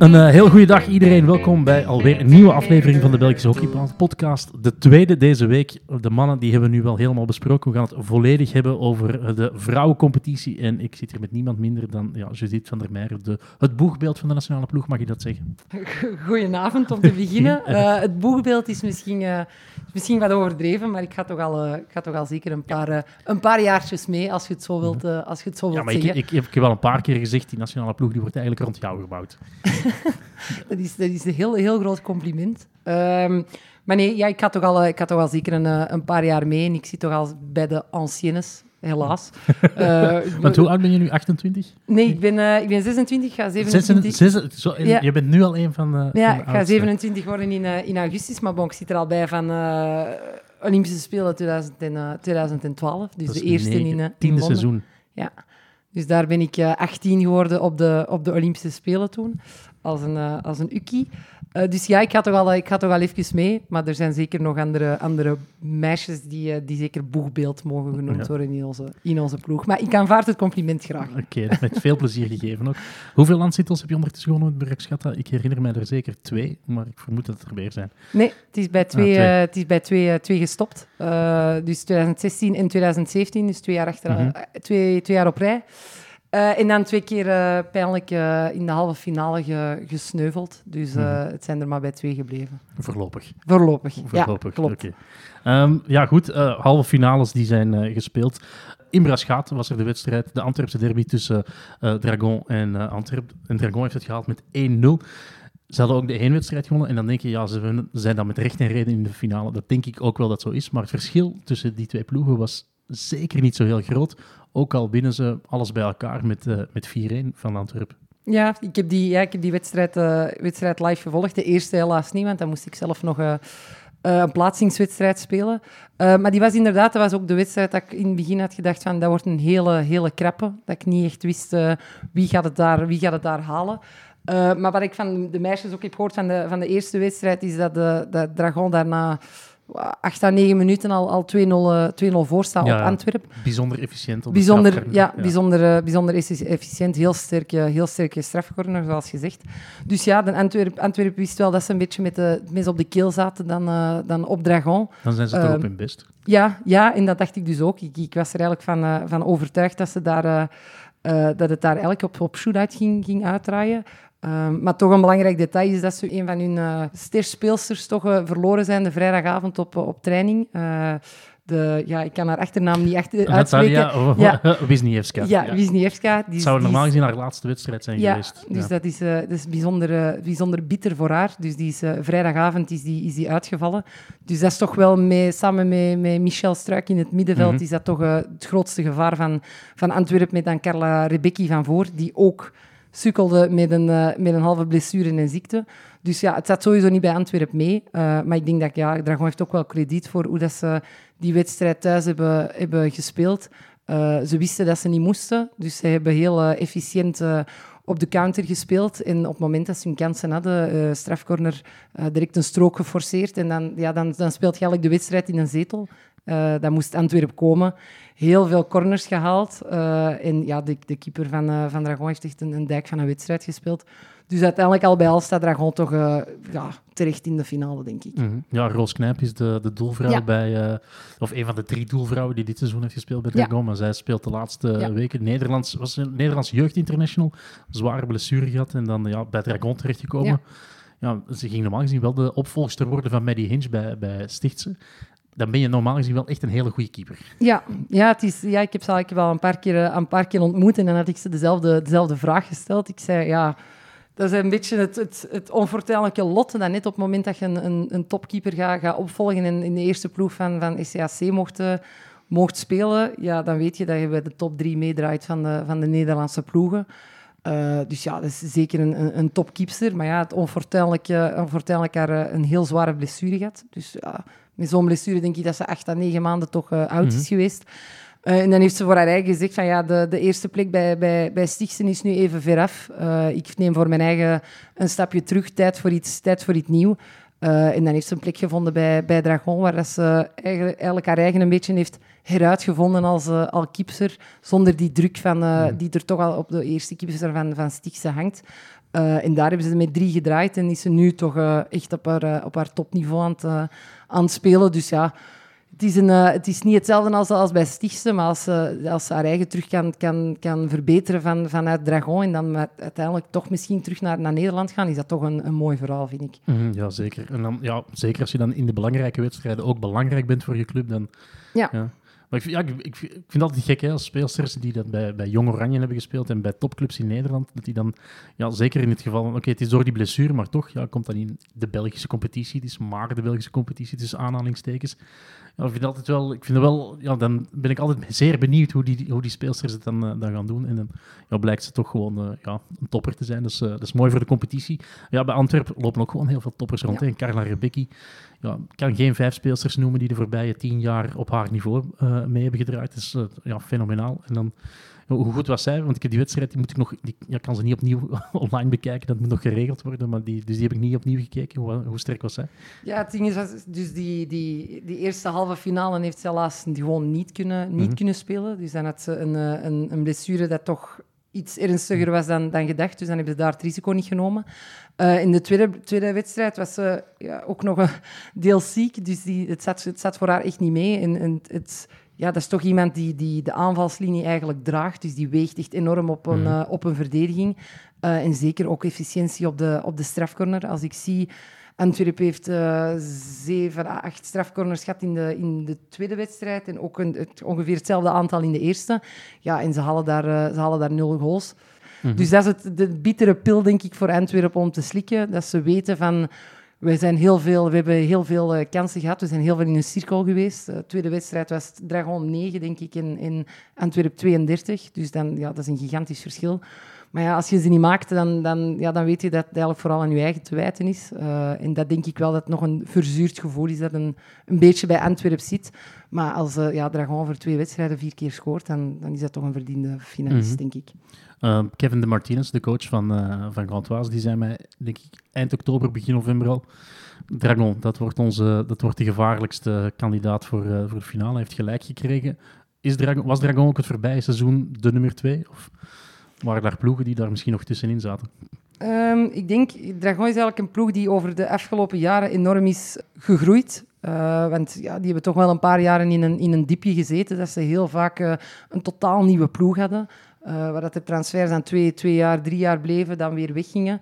Een uh, heel goede dag iedereen. Welkom bij alweer een nieuwe aflevering van de Belgische Hockey Podcast. De tweede deze week. De mannen die hebben we nu wel helemaal besproken. We gaan het volledig hebben over eh, de vrouwencompetitie. En ik zit hier met niemand minder dan ja, Judith van der Meijer, de, het boegbeeld van de nationale ploeg. Mag je dat zeggen? Goedenavond om te beginnen. Uh, het boegbeeld is misschien, uh, misschien wat overdreven, maar ik ga toch al, ik ga toch al zeker een paar, een paar jaartjes mee als je het zo wilt, als je het zo wilt ja, maar zeggen. Ik, ik, ik, heb wel een paar keer gezegd, die nationale ploeg die wordt eigenlijk rond jou gebouwd. dat, is, dat is een heel, heel groot compliment. Um, maar nee, ja, ik, had toch al, ik had toch al zeker een, eh, een paar jaar mee en ik zit toch al bij de anciennes, helaas. uh, Want hoe oud ben je nu? 28? Nee, ik ben, uh, ik ben 26, ga 27. 26 zo, ja. Je bent nu al een van de Ja, van ik ga 27 worden in, uh, in augustus, maar bon, ik zit er al bij van Olympische Spelen 2000 en, 2012. Dus de eerste negen, in, in tiende seizoen. Ja. Dus daar ben ik 18 geworden op de, op de Olympische Spelen toen, als een, als een ukkie. Uh, dus ja, ik ga, toch al, ik ga toch al even mee. Maar er zijn zeker nog andere, andere meisjes die, uh, die zeker boegbeeld mogen genoemd ja. worden in onze, in onze ploeg. Maar ik aanvaard het compliment graag. Oké, okay, met veel plezier gegeven ook. Hoeveel landstitels heb je ondertussen gewonnen met Bergschatta? Ik herinner mij er zeker twee, maar ik vermoed dat het er meer zijn. Nee, het is bij twee, ah, twee. Uh, het is bij twee, twee gestopt. dus 2016 en 2017, dus twee jaar, achter, -hmm. twee, twee jaar op rij. Uh, en dan twee keer uh, pijnlijk uh, in de halve finale ge, gesneuveld. Dus mm. het zijn er maar bij twee gebleven. Voorlopig. Voorlopig, Voorlopig. ja, klopt. Okay. Um, ja, goed. halve finales die zijn gespeeld. In Braschaat was er de wedstrijd, de Antwerpse derby tussen Dragon en Antwerp. En Dragon heeft het gehaald met 1-0. Ze hadden ook de heenwedstrijd gewonnen. En dan denk je, ja, ze zijn dan met recht en reden in de finale. Dat denk ik ook wel dat zo is. Maar het verschil tussen die twee ploegen was zeker niet zo heel groot. Ook al winnen ze alles bij elkaar met, uh, met 4-1 van Antwerpen. Ja, ik heb die, ja, ik heb die wedstrijd, uh, wedstrijd live gevolgd. De eerste helaas niet, want dan moest ik zelf nog uh, een plaatsingswedstrijd spelen. maar die was inderdaad, dat was ook de wedstrijd dat ik in het begin had gedacht van dat wordt een hele, hele krappe. Dat ik niet echt wist wie, gaat het daar, wie gaat het daar halen. maar wat ik van de meisjes ook heb gehoord van de, van de eerste wedstrijd, is dat de, dat Dragon daarna 8 à 9 minuten al, al 2-0 voor staan ja, op Antwerpen. Bijzonder efficiënt. Op bijzonder, ja, ja, Bijzonder, uh, bijzonder efficiënt. Heel sterke, heel sterke strafcorner, zoals gezegd. Dus ja, de Antwerp, Antwerp wist wel dat ze een beetje met de mes op de keel zaten dan, uh, dan op Dragon. Dan zijn ze toch uh, op hun best. Ja, ja, en dat dacht ik dus ook. Ik, ik was er eigenlijk van, uh, van overtuigd dat, ze daar, dat het daar eigenlijk op, op shootout ging, ging uitdraaien. Um, maar toch een belangrijk detail is dat ze een van hun uh, sterspeelsters toch uh, verloren zijn de vrijdagavond op, uh, op training. de, ja, ik kan haar achternaam niet echt uitspreken. Natalia ja. Wisniewska. Ja, ja. Wisniewska. Die zou normaal gezien haar laatste wedstrijd zijn ja, geweest. Dus dat is, dat is bijzonder, bijzonder bitter voor haar. Dus die is, vrijdagavond is die, is die uitgevallen. Dus dat is toch wel mee, samen met, met Michel Struik in het middenveld, mm -hmm. is dat toch het grootste gevaar van, van Antwerpen met dan Carla Rebecki van voor, die ook sukkelde met een, uh, met een halve blessure en ziekte. Dus ja, het zat sowieso niet bij Antwerpen mee. Uh, maar ik denk dat ja, Dragon heeft ook wel krediet voor hoe dat ze die wedstrijd thuis hebben, hebben gespeeld. Uh, ze wisten dat ze niet moesten, dus ze hebben heel efficiënt op de counter gespeeld. En op het moment dat ze hun kansen hadden, strafcorner, direct een strook geforceerd. En dan, ja, dan, dan speelt je de wedstrijd in een zetel. Uh, dat moest Antwerpen komen. Heel veel corners gehaald. Uh, en ja, de, de keeper van, uh, van Dragon heeft echt een, een, dijk van een wedstrijd gespeeld. Dus uiteindelijk al bij al staat Dragon toch ja, terecht in de finale, denk ik. Mm -hmm. Ja, Roos Knijp is de, de doelvrouw ja. bij... of een van de drie doelvrouwen die dit seizoen heeft gespeeld bij Dragon. Ja. Maar zij speelt de laatste ja. weken Nederlands... Was een Nederlands jeugdinternational. Zware blessure gehad en dan ja, bij Dragon terechtgekomen. Ja. Ja, ze ging normaal gezien wel de opvolgster worden van Maddie Hinch bij, bij Stichtse dan ben je normaal gezien wel echt een hele goede keeper. Ja, ja, het is, ja ik heb ze eigenlijk wel een paar keer, een paar keer ontmoet en dan had ik ze dezelfde, dezelfde vraag gesteld. Ik zei, ja, dat is een beetje het, het, het lot dat net op het moment dat je een, een, een topkeeper gaat, gaat opvolgen en in de eerste ploeg van, van SCAC mocht, mocht spelen, ja, dan weet je dat je bij de top drie meedraait van de, van de Nederlandse ploegen. Uh, dus ja, dat is zeker een, een, een topkeepster. Maar ja, het onfortuinlijk, haar een heel zware blessure gehad. Dus ja, met zo'n blessure denk ik dat ze acht à negen maanden toch uh, oud is mm -hmm. geweest. Uh, en dan heeft ze voor haar eigen gezegd van ja, de, de eerste plek bij, bij, bij Stichtsen is nu even veraf. Uh, ik neem voor mijn eigen een stapje terug, tijd voor iets, tijd voor iets nieuws. Uh, en dan heeft ze een plek gevonden bij, bij Dragon, waar ze eigenlijk, eigenlijk haar eigen een beetje heeft heruitgevonden als uh, al kipser, zonder die druk van, uh, die er toch al op de eerste kipser van, van hangt. en daar hebben ze met drie gedraaid en is ze nu toch echt op haar, op haar topniveau aan het, aan het spelen. Dus ja, het is, een, uh, het is niet hetzelfde als, als bij Stichtse, maar als, uh, als ze haar eigen terug kan, kan, kan verbeteren van, vanuit Dragon en dan uiteindelijk toch misschien terug naar, naar Nederland gaan, is dat toch een, een mooi verhaal, vind ik. Mm, ja, zeker. En dan, ja, zeker als je dan in de belangrijke wedstrijden ook belangrijk bent voor je club, dan... Ja. ja. Maar ik, ja, ik, vind het altijd gek hè, als speelsters die dat bij, bij Jong Oranje hebben gespeeld en bij topclubs in Nederland, dat die dan, ja, zeker in het geval van, oké, het is door die blessure, maar toch, ja, komt dan in de Belgische competitie, het is maar de Belgische competitie, tussen aanhalingstekens. Ja, ik vind altijd wel, ik vind wel, ja, dan ben ik altijd zeer benieuwd hoe die, hoe die speelsters het dan, uh, dan gaan doen. En dan ja, blijkt ze toch gewoon uh, ja, een topper te zijn. Dus uh, dat is mooi voor de competitie. Ja, bij Antwerpen lopen ook gewoon heel veel toppers rond. Ja. Carla Rebecki, ja, ik kan geen vijf speelsters noemen die de voorbije tien jaar op haar niveau mee hebben gedraaid. Dat is ja, fenomenaal. En dan hoe goed was zij? Want ik heb die wedstrijd, die moet ik nog, die, ja, kan ze niet opnieuw online bekijken, dat moet nog geregeld worden, maar die, dus die heb ik niet opnieuw gekeken. Hoe, hoe sterk was zij? Ja, het ding is, dus die, die, die eerste halve finale heeft ze helaas gewoon niet kunnen, niet mm -hmm. kunnen spelen. Dus dan had ze een, een, een blessure dat toch iets ernstiger was dan, dan gedacht. Dus dan hebben ze daar het risico niet genomen. Uh, in de tweede, tweede wedstrijd was ze ja, ook nog een deel ziek. Dus die, het, zat, het zat voor haar echt niet mee. En, en het, ja, dat is toch iemand die, die de aanvalslinie eigenlijk draagt. Dus die weegt echt enorm op een, uh, op een verdediging. Uh, en zeker ook efficiëntie op de, op de strafcorner. Als ik zie, Antwerpen heeft uh, zeven à acht strafcorners gehad in de, in de tweede wedstrijd. En ook een, het, ongeveer hetzelfde aantal in de eerste. Ja, en ze halen daar, ze halen daar nul goals. Mm -hmm. Dus dat is het, de bittere pil, denk ik, voor Antwerpen om te slikken. Dat ze weten van we, zijn heel veel, we hebben heel veel uh, kansen gehad. We zijn heel veel in een cirkel geweest. De uh, tweede wedstrijd was Dragon 9, denk ik, in, in Antwerpen 32. Dus dan, ja, dat is een gigantisch verschil. Maar ja, als je ze niet maakt, dan, dan, ja, dan weet je dat het eigenlijk vooral aan je eigen te wijten is. Uh, en dat denk ik wel dat het nog een verzuurd gevoel is dat een, een beetje bij Antwerpen zit. Maar als uh, ja, Dragon voor twee wedstrijden vier keer scoort, dan, dan is dat toch een verdiende finalist, mm -hmm. denk ik. Uh, Kevin de Martinez, de coach van, uh, van Gantoise, die zei mij, denk ik, eind oktober, begin november al, Dragon, dat wordt, onze, dat wordt de gevaarlijkste kandidaat voor, uh, voor de finale. Hij heeft gelijk gekregen. Is Dragon, was Dragon ook het voorbije seizoen de nummer twee? Of waren daar ploegen die daar misschien nog tussenin zaten? Um, ik denk, Dragon is eigenlijk een ploeg die over de afgelopen jaren enorm is gegroeid. Uh, want ja, die hebben toch wel een paar jaren in een, in een diepje gezeten, dat ze heel vaak uh, een totaal nieuwe ploeg hadden. Uh, waar dat de transfers aan twee, twee jaar, drie jaar bleven, dan weer weggingen.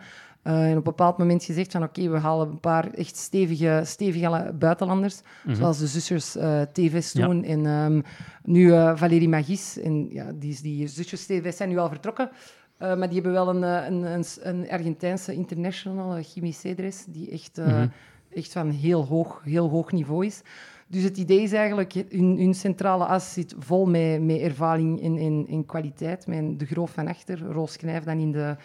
Uh, en op een bepaald moment gezegd van oké, okay, we halen een paar echt stevige, stevige buitenlanders, mm -hmm. zoals de zusters uh, Teves toen ja. en um, nu Valérie Magis. En ja, die, die zusters Teves zijn nu al vertrokken, maar die hebben wel een, een, een, een Argentijnse international, Jimmy Cedres, die echt, mm -hmm. echt van heel hoog, heel hoog niveau is. Dus het idee is eigenlijk, hun, hun centrale as zit vol met, met ervaring en, en, en kwaliteit. Met de groof van achter, Roos Knijf dan in, de,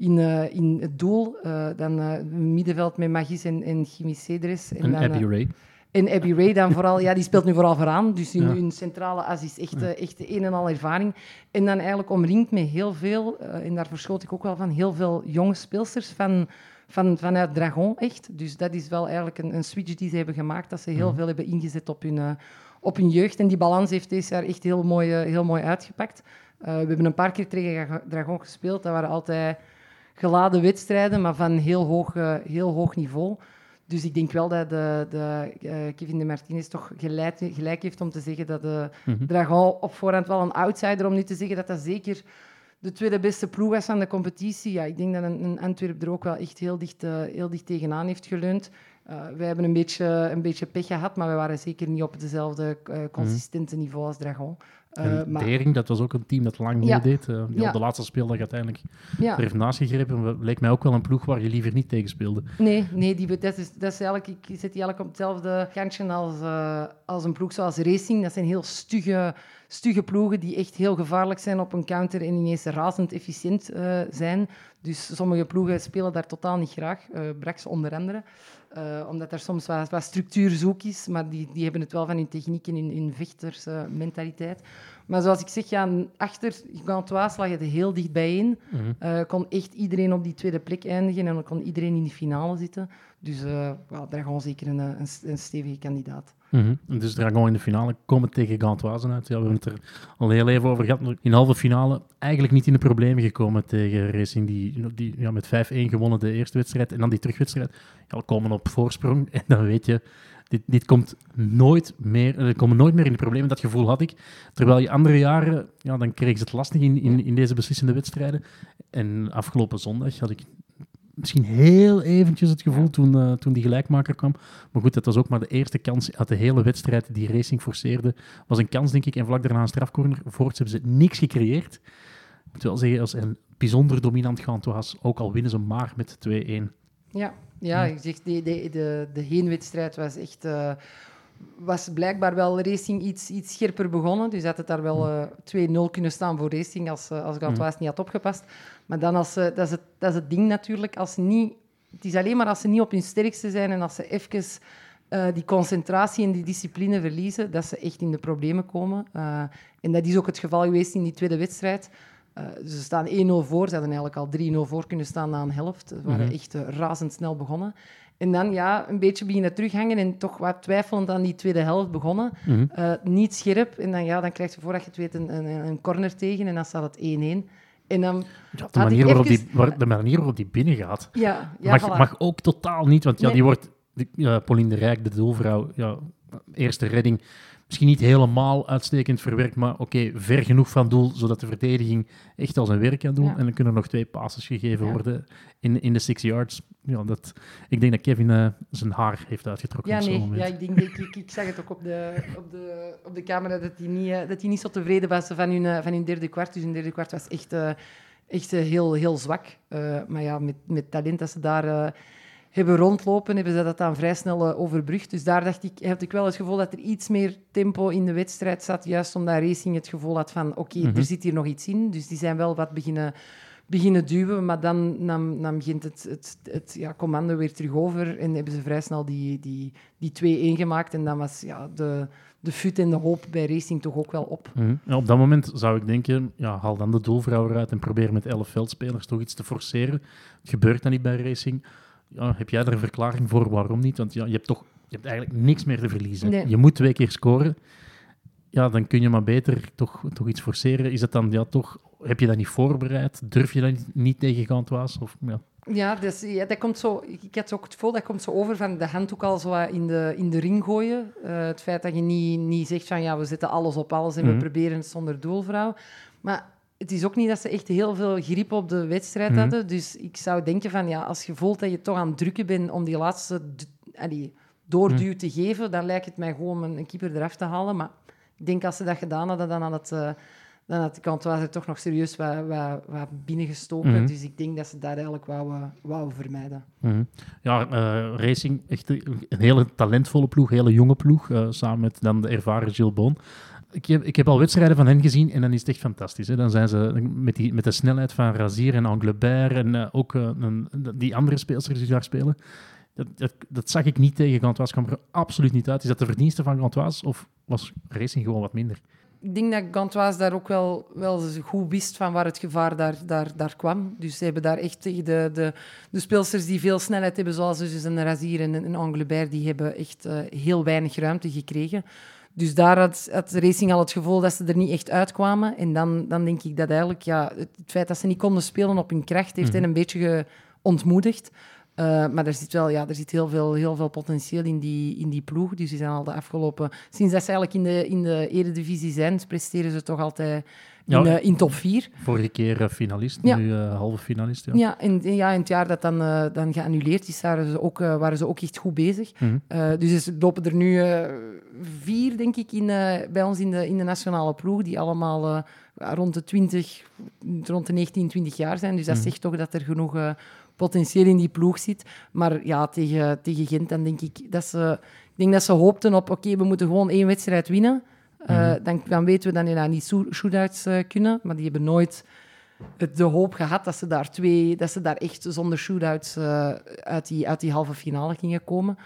in, uh, in het doel. Uh, dan uh, middenveld met Magis en, en Jimmy Cedres. En, en dan, Abby Ray. En Abby Ray dan vooral, ja, die speelt nu vooral vooraan. Dus ja. hun centrale as is echt, ja. echt een en al ervaring. En dan eigenlijk omringd met heel veel, en daar verschoot ik ook wel van, heel veel jonge speelsters van van, vanuit Dragon, echt. Dus dat is wel eigenlijk een, een switch die ze hebben gemaakt, dat ze heel veel hebben ingezet op hun, op hun jeugd. En die balans heeft deze jaar echt heel mooi, heel mooi uitgepakt. Uh, we hebben een paar keer tegen Dragon gespeeld. Dat waren altijd geladen wedstrijden, maar van heel hoog, heel hoog niveau. Dus ik denk wel dat de, de, Kevin de Martinez toch gelijk, gelijk, heeft om te zeggen dat de mm -hmm. Dragon op voorhand wel een outsider, om nu te zeggen dat dat zeker de tweede beste ploeg was aan de competitie. Ja, ik denk dat een, een Antwerp er ook wel echt heel dicht, uh, heel dicht tegenaan heeft geleund. Uh, wij hebben een beetje, een beetje pech gehad, maar we waren zeker niet op hetzelfde uh, consistente mm. niveau als Dragon. En maar... Dering, dat was ook een team dat lang ja. meedeed. die ja. op de laatste speeldag uiteindelijk ja. er heeft naast gegrepen. Leek mij ook wel een ploeg waar je liever niet tegen speelde. Nee, nee die, dat, is, dat is eigenlijk, ik zit die eigenlijk op hetzelfde kantje als, als een ploeg zoals Racing. Dat zijn heel stugge stugge ploegen die echt heel gevaarlijk zijn op een counter en ineens razend efficiënt uh, zijn. Dus sommige ploegen spelen daar totaal niet graag. Uh, Brax onder andere. Uh, omdat er soms wat, wat structuur zoek is, maar die, die hebben het wel van hun techniek en hun, hun vechtersmentaliteit. Maar zoals ik zeg, ja, achter Gantoise lag het heel dicht bijeen. Mhm. Eh, kon echt iedereen op die tweede plek eindigen en dan kon iedereen in die finale zitten. Dus uh, daar gaan we zeker een, een, een stevige kandidaat. Mm -hmm. Dus Dragon in de finale komen tegen Gantoise uit. Ja, we hebben het er al heel even over gehad. In de halve finale eigenlijk niet in de problemen gekomen tegen Racing, die, die ja, met 5-1 gewonnen de eerste wedstrijd en dan die terugwedstrijd. Ja, we komen op voorsprong en dan weet je, dit, dit komt nooit meer, er komen nooit meer in de problemen. Dat gevoel had ik. Terwijl je andere jaren, ja, dan kreeg ze het lastig in, in, in deze beslissende wedstrijden. En afgelopen zondag had ik misschien heel eventjes het gevoel toen, uh, toen die gelijkmaker kwam. Maar goed, dat was ook maar de eerste kans uit de hele wedstrijd die Racing forceerde. was een kans, denk ik, en vlak daarna een strafcorner. Voorts hebben ze niks gecreëerd. Wel zeggen, als een bijzonder dominant gaan was, ook al winnen ze maar met 2-1. Ja, ja, ik zeg, de, de, de, de heenwedstrijd was echt... Uh, was blijkbaar wel Racing iets, iets scherper begonnen. Dus had het daar wel uh, 2-0 kunnen staan voor Racing als, uh, als Gantoise niet had opgepast. Maar dan als dat, is het, dat is het ding natuurlijk. Als ze niet, het is alleen maar als ze niet op hun sterkste zijn en als ze even die concentratie en die discipline verliezen, dat ze echt in de problemen komen. En dat is ook het geval geweest in die tweede wedstrijd. Uh, ze staan 1-0 voor. Ze hadden eigenlijk al 3-0 voor kunnen staan na een helft. Ze waren mm -hmm. echt razendsnel begonnen. En dan ja, een beetje beginnen terughangen en toch wat twijfelend aan die tweede helft begonnen. Mm -hmm. uh, niet scherp. En dan, ja, dan krijg je voordat je het weet een, een, een corner tegen en dan staat het 1-1. En dan ja, de, manier waarop even... die, waar, de manier waarop die binnen gaat, ja, ja, mag, voilà. mag ook totaal niet. Want ja, nee. die wordt, die, Pauline de Rijk, de doelvrouw, ja, eerste redding, misschien niet helemaal uitstekend verwerkt, maar oké, okay, ver genoeg van doel, zodat de verdediging echt al zijn werk kan doen. Ja. En dan kunnen er nog twee passes gegeven ja. worden in, in de six yards. Ja, dat, ik denk dat Kevin uh, zijn haar heeft uitgetrokken. Ja, op nee, moment. ja, ik, denk, ik, ik, ik zag het ook op de, op de, op de camera dat hij niet, uh, dat hij niet zo tevreden was van hun, uh, van hun derde kwart. Dus hun derde kwart was echt, echt heel, heel zwak. maar ja, met, met talent dat ze daar hebben rondlopen, hebben ze dat dan vrij snel uh, overbrugd. Dus daar dacht ik, heb ik wel het gevoel dat er iets meer tempo in de wedstrijd zat, juist omdat Racing het gevoel had van, oké, okay, mm -hmm. er zit hier nog iets in. Dus die zijn wel wat beginnen, beginnen duwen, maar dan, begint het, het, het ja, commando weer terug over en hebben ze vrij snel die, die, die 2-1 gemaakt. En dan was ja, de, de fut en de hoop bij Racing toch ook wel op. Mm -hmm. ja, op dat moment zou ik denken, ja, haal dan de doelvrouw eruit en probeer met elf veldspelers toch iets te forceren. Het gebeurt dan niet bij Racing ja, heb jij er een verklaring voor waarom niet? Want ja, je hebt toch je hebt eigenlijk niks meer te verliezen. Nee. Je moet twee keer scoren. Ja, dan kun je maar beter toch, toch iets forceren. Is het dan ja, toch, heb je dat niet voorbereid? Durf je dat niet, tegen Gantoise? Of, ja. Ja, dus, ja, dat komt zo, ik had ook het gevoel, dat komt zo over van de handdoek al zo in de, in de ring gooien. Uh, het feit dat je niet, niet zegt van ja, we zetten alles op alles en mm -hmm. we proberen het zonder doelvrouw. Maar het is ook niet dat ze echt heel veel grip op de wedstrijd mm -hmm. hadden. Dus ik zou denken van, ja, als je voelt dat je toch aan het drukken bent om die laatste allee, doorduw mm -hmm. te geven, dan lijkt het mij gewoon een, een keeper eraf te halen. Maar ik denk als ze dat gedaan hadden, dan had het... Uh, dan had er toch nog serieus wat, wat, wat binnengestoken. Mm -hmm. Dus ik denk dat ze dat eigenlijk wou, wou vermijden. Mm -hmm. Ja, uh, Racing, echt een hele talentvolle ploeg, een hele jonge ploeg. Uh, samen met dan de ervaren Gilles Bon ik heb, ik heb al wedstrijden van hen gezien en dan is het echt fantastisch. Hè. Dan zijn ze met, die, met de snelheid van Razier en Anglebert en uh, ook uh, een, die andere speelsters die daar spelen. Dat, dat, dat, zag ik niet tegen Gantoise. kwam er absoluut niet uit. Is dat de verdienste van Gantoise of was Racing gewoon wat minder? Ik denk dat Gantoise daar ook wel, wel goed wist van waar het gevaar daar, daar, daar kwam. Dus ze hebben daar echt tegen de, de, de speelsters die veel snelheid hebben, zoals dus een Razier en een Anglebert, die hebben echt uh, heel weinig ruimte gekregen. Dus daar had, had Racing al het gevoel dat ze er niet echt uitkwamen. En dan, dan denk ik dat eigenlijk ja, het, feit dat ze niet konden spelen op hun kracht heeft hen mm -hmm. een beetje ontmoedigd. Uh, maar er zit wel ja, er zit heel, veel, heel veel potentieel in die, in die ploeg. Dus die zijn al de afgelopen... Sinds dat ze eigenlijk in de, in de eredivisie zijn, presteren ze toch altijd in, ja, uh, in top 4. Vorige keer uh, finalist, ja. nu halve finalist. Ja, ja, en, ja, in het jaar dat dan, dan geannuleerd is, waren ze ook, waren ze ook echt goed bezig. Mm -hmm. dus er lopen er nu vier, denk ik, in, bij ons in de, in de nationale ploeg, die allemaal rond de 20, rond de 19, 20 jaar zijn. Dus dat mm -hmm. zegt toch dat er genoeg potentieel in die ploeg zit. Maar ja, tegen, tegen Gent dan denk ik dat ze... Ik denk dat ze hoopten op, oké, okay, we moeten gewoon één wedstrijd winnen. Uh, mm -hmm. dan, dan, weten we dat die nou niet shootouts uh, kunnen. Maar die hebben nooit het, de hoop gehad dat ze daar, twee, dat ze daar echt zonder shootouts uh, uit, die, uit die halve finale gingen komen.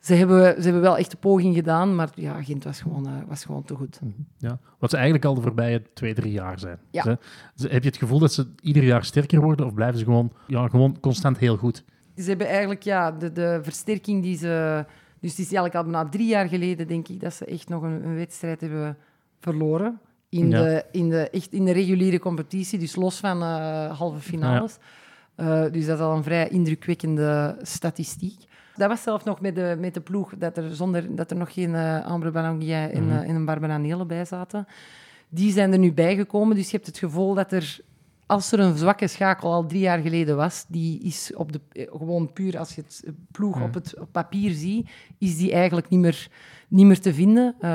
ze hebben, ze hebben wel echt de poging gedaan, maar ja, Gent was gewoon, eh, was gewoon te goed. Ja. Wat ze eigenlijk al de voorbije twee, drie jaar zijn. Ja. Ze- ze- heb je het gevoel dat ze ieder jaar sterker worden of blijven ze gewoon, ja, gewoon constant heel goed? Ze hebben eigenlijk ja, de, de versterking die ze... Dus het is eigenlijk al bijna drie jaar geleden, denk ik, dat ze echt nog een, een wedstrijd hebben verloren. In, Ja. de, in, de, echt in de reguliere competitie, dus los van eh, halve finales. Eh, dus dat is al een vrij indrukwekkende statistiek. Dat was zelf nog met de, met de ploeg dat er, zonder, dat er nog geen uh, Ambre Bananguia en, Mhm. en een Barbara Nele bij zaten. Die zijn er nu bijgekomen, dus je hebt het gevoel dat er als er een zwakke schakel al drie jaar geleden was, die is op de, eh, gewoon puur als je het eh, ploeg op het op papier ziet, is die eigenlijk niet meer, niet meer te vinden. Eh,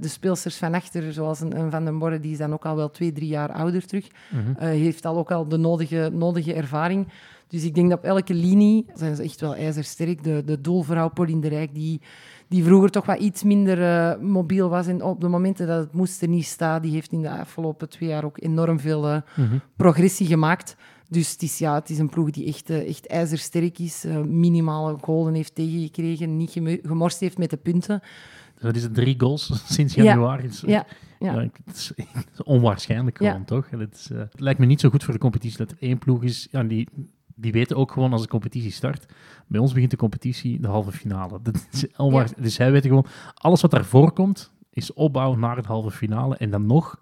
de speelsters van achter, zoals een, een Van den Borre, die is dan ook al wel twee, drie jaar ouder terug. Eh, heeft al ook al de nodige, nodige ervaring. Dus ik denk dat op elke linie zijn ze echt wel ijzersterk. De, de doelvrouw Pauline de Rijk, die, die vroeger toch wat iets minder eh, mobiel was en op de momenten dat het moest er niet staan, die heeft in de afgelopen twee jaar ook enorm veel eh, Mhm. progressie gemaakt. Dus het is, ja, het is een ploeg die echt, eh, echt ijzersterk is, minimale golen heeft tegengekregen, niet gemo- gemorst heeft met de punten. Dat is het drie goals sinds Ja. januari. Ja, ja. Ja, ik- het is, onwaarschijnlijk Ja. gewoon, toch? Het, is, eh, het lijkt me niet zo goed voor de competitie dat er één ploeg is. Ja, die, die weten ook gewoon als de competitie start. Bij ons begint de competitie de halve finale. Dat is onwaar- Dus zij weten gewoon, alles wat daarvoor komt, is opbouw naar het halve finale. En dan nog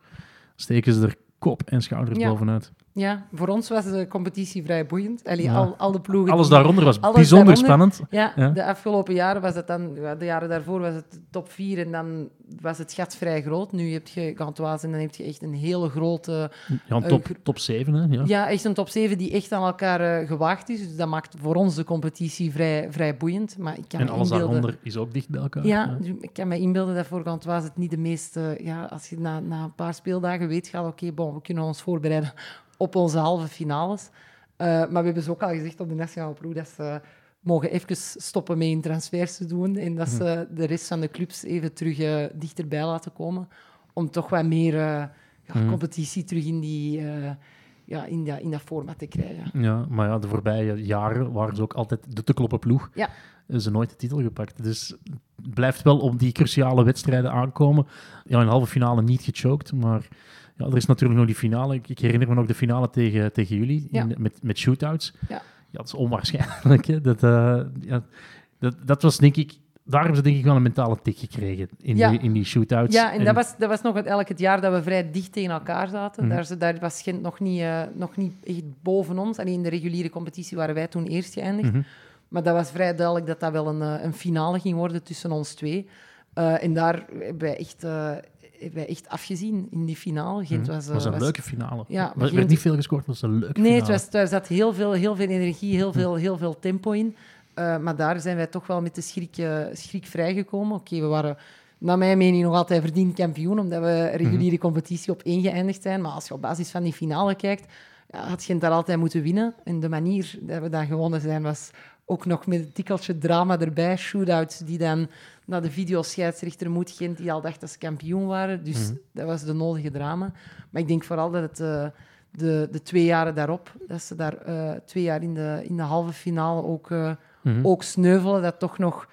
steken ze er kop en schouders Ja. bovenuit. Ja, voor ons was de competitie vrij boeiend. Allee, Ja. al, al de ploegen Alles die- daaronder was alles bijzonder daaronder. spannend. Ja, Ja. de afgelopen jaren was het dan... de jaren daarvoor was het top 4 en dan was het gat vrij groot. Nu heb je Gantoise en dan heb je echt een hele grote... Ja, een Eh, top, top 7, hè? Ja. Ja, echt een top 7 die echt aan elkaar eh, gewaagd is. Dus dat maakt voor ons de competitie vrij, vrij boeiend. Maar ik kan en alles inbeelden... daaronder is ook dicht bij elkaar. Ja, dus ik kan me inbeelden dat voor Gantoise het niet de meeste... Ja, als je na, na een paar speeldagen weet, gaat oké, bon, we kunnen ons voorbereiden op onze halve finales. Eh, maar we hebben ze ook al gezegd op de nationale ploeg dat ze mogen even stoppen met in transfers te doen en dat ze de rest van de clubs even terug eh, dichterbij laten komen om toch wat meer eh, ja, Mhm. competitie terug in, die, ja, in, dat, in dat format te krijgen. Ja, maar ja, de voorbije jaren waren ze ook altijd de te kloppen ploeg. Ja. Hebben Ze nooit de titel gepakt. Dus het blijft wel op die cruciale wedstrijden aankomen. Ja, in de halve finale niet gechoked, maar ja, er is natuurlijk nog die finale. Ik, ik herinner me nog de finale tegen, tegen jullie Ja. in- met, met shootouts. Ja. ja, dat is onwaarschijnlijk. Hè? Dat, eh, ja, dat, dat was denk ik... Daar hebben ze denk ik wel een mentale tik gekregen in, Ja. die, in die shootouts. Ja, en dat was, dat was nog eigenlijk het jaar dat we vrij dicht tegen elkaar zaten. Mhm. Daar, ze- daar was Gent nog niet, eh, nog niet echt boven ons. Alleen in de reguliere competitie waren wij toen eerst geëindigd. Mhm. Maar dat was vrij duidelijk dat dat wel een, eh, een finale ging worden tussen ons twee. En daar hebben wij echt, hebben wij echt afgezien in die finale. Gent Mhm. was, eh, was een was- leuke finale. Ja, er werd niet veel gescoord, maar het was een leuke Nee, finale. het was, daar zat heel veel, heel veel energie, heel veel, heel veel tempo in. Eh, maar daar zijn wij toch wel met de schrik, eh, schrik vrijgekomen. Oké, we waren naar mijn mening nog altijd verdiend kampioen, omdat we reguliere competitie op één geëindigd zijn. Maar als je op basis van die finale kijkt, ja, had Gent daar altijd moeten winnen. En de manier dat we dan gewonnen zijn, was ook nog met een tikkeltje drama erbij. Shootouts die dan naar de videoscheidsrechter moet Gent, die al dacht dat ze kampioen waren. Dus Mhm. dat was de nodige drama. Maar ik denk vooral dat het... eh, de, de twee jaren daarop, dat ze daar eh, twee jaar in de, in de halve finale ook, eh, Mhm. ook sneuvelen, dat toch nog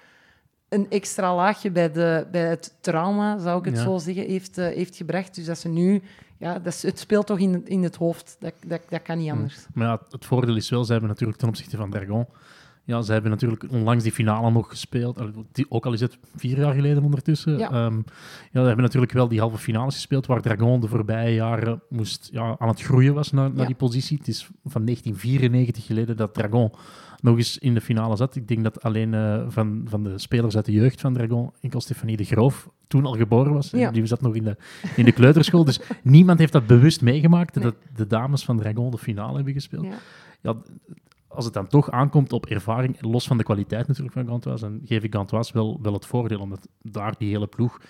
een extra laagje bij, de, bij het trauma, zou ik het Ja. zo zeggen, heeft, heeft gebracht. Dus dat ze nu, ja, dat is, het speelt toch in, in het hoofd. Dat, dat, dat kan niet Mhm. anders. Maar ja, het voordeel is wel, ze hebben natuurlijk ten opzichte van Dragon, ja, ze hebben natuurlijk onlangs die finale nog gespeeld, die- ook al is het vier jaar geleden ondertussen. Ja. Ehm, ja, ze hebben natuurlijk wel die halve finales gespeeld, waar Dragon de voorbije jaren moest, ja, aan het groeien was naar, naar Ja. die positie. Het is van 1994 geleden dat Dragon nog eens in de finale zat. Ik denk dat alleen eh, van, van de spelers uit de jeugd van Dragon, enkel Stefanie de Groof, toen al geboren was. Ja. Die zat nog in de, in de kleuterschool. Dus niemand heeft dat bewust meegemaakt, Nee. dat de dames van Dragon de finale hebben gespeeld Ja. ja, als het dan toch aankomt op ervaring, los van de kwaliteit natuurlijk van Gantoise, dan geef ik Gantoise wel, wel het voordeel, omdat daar die hele ploeg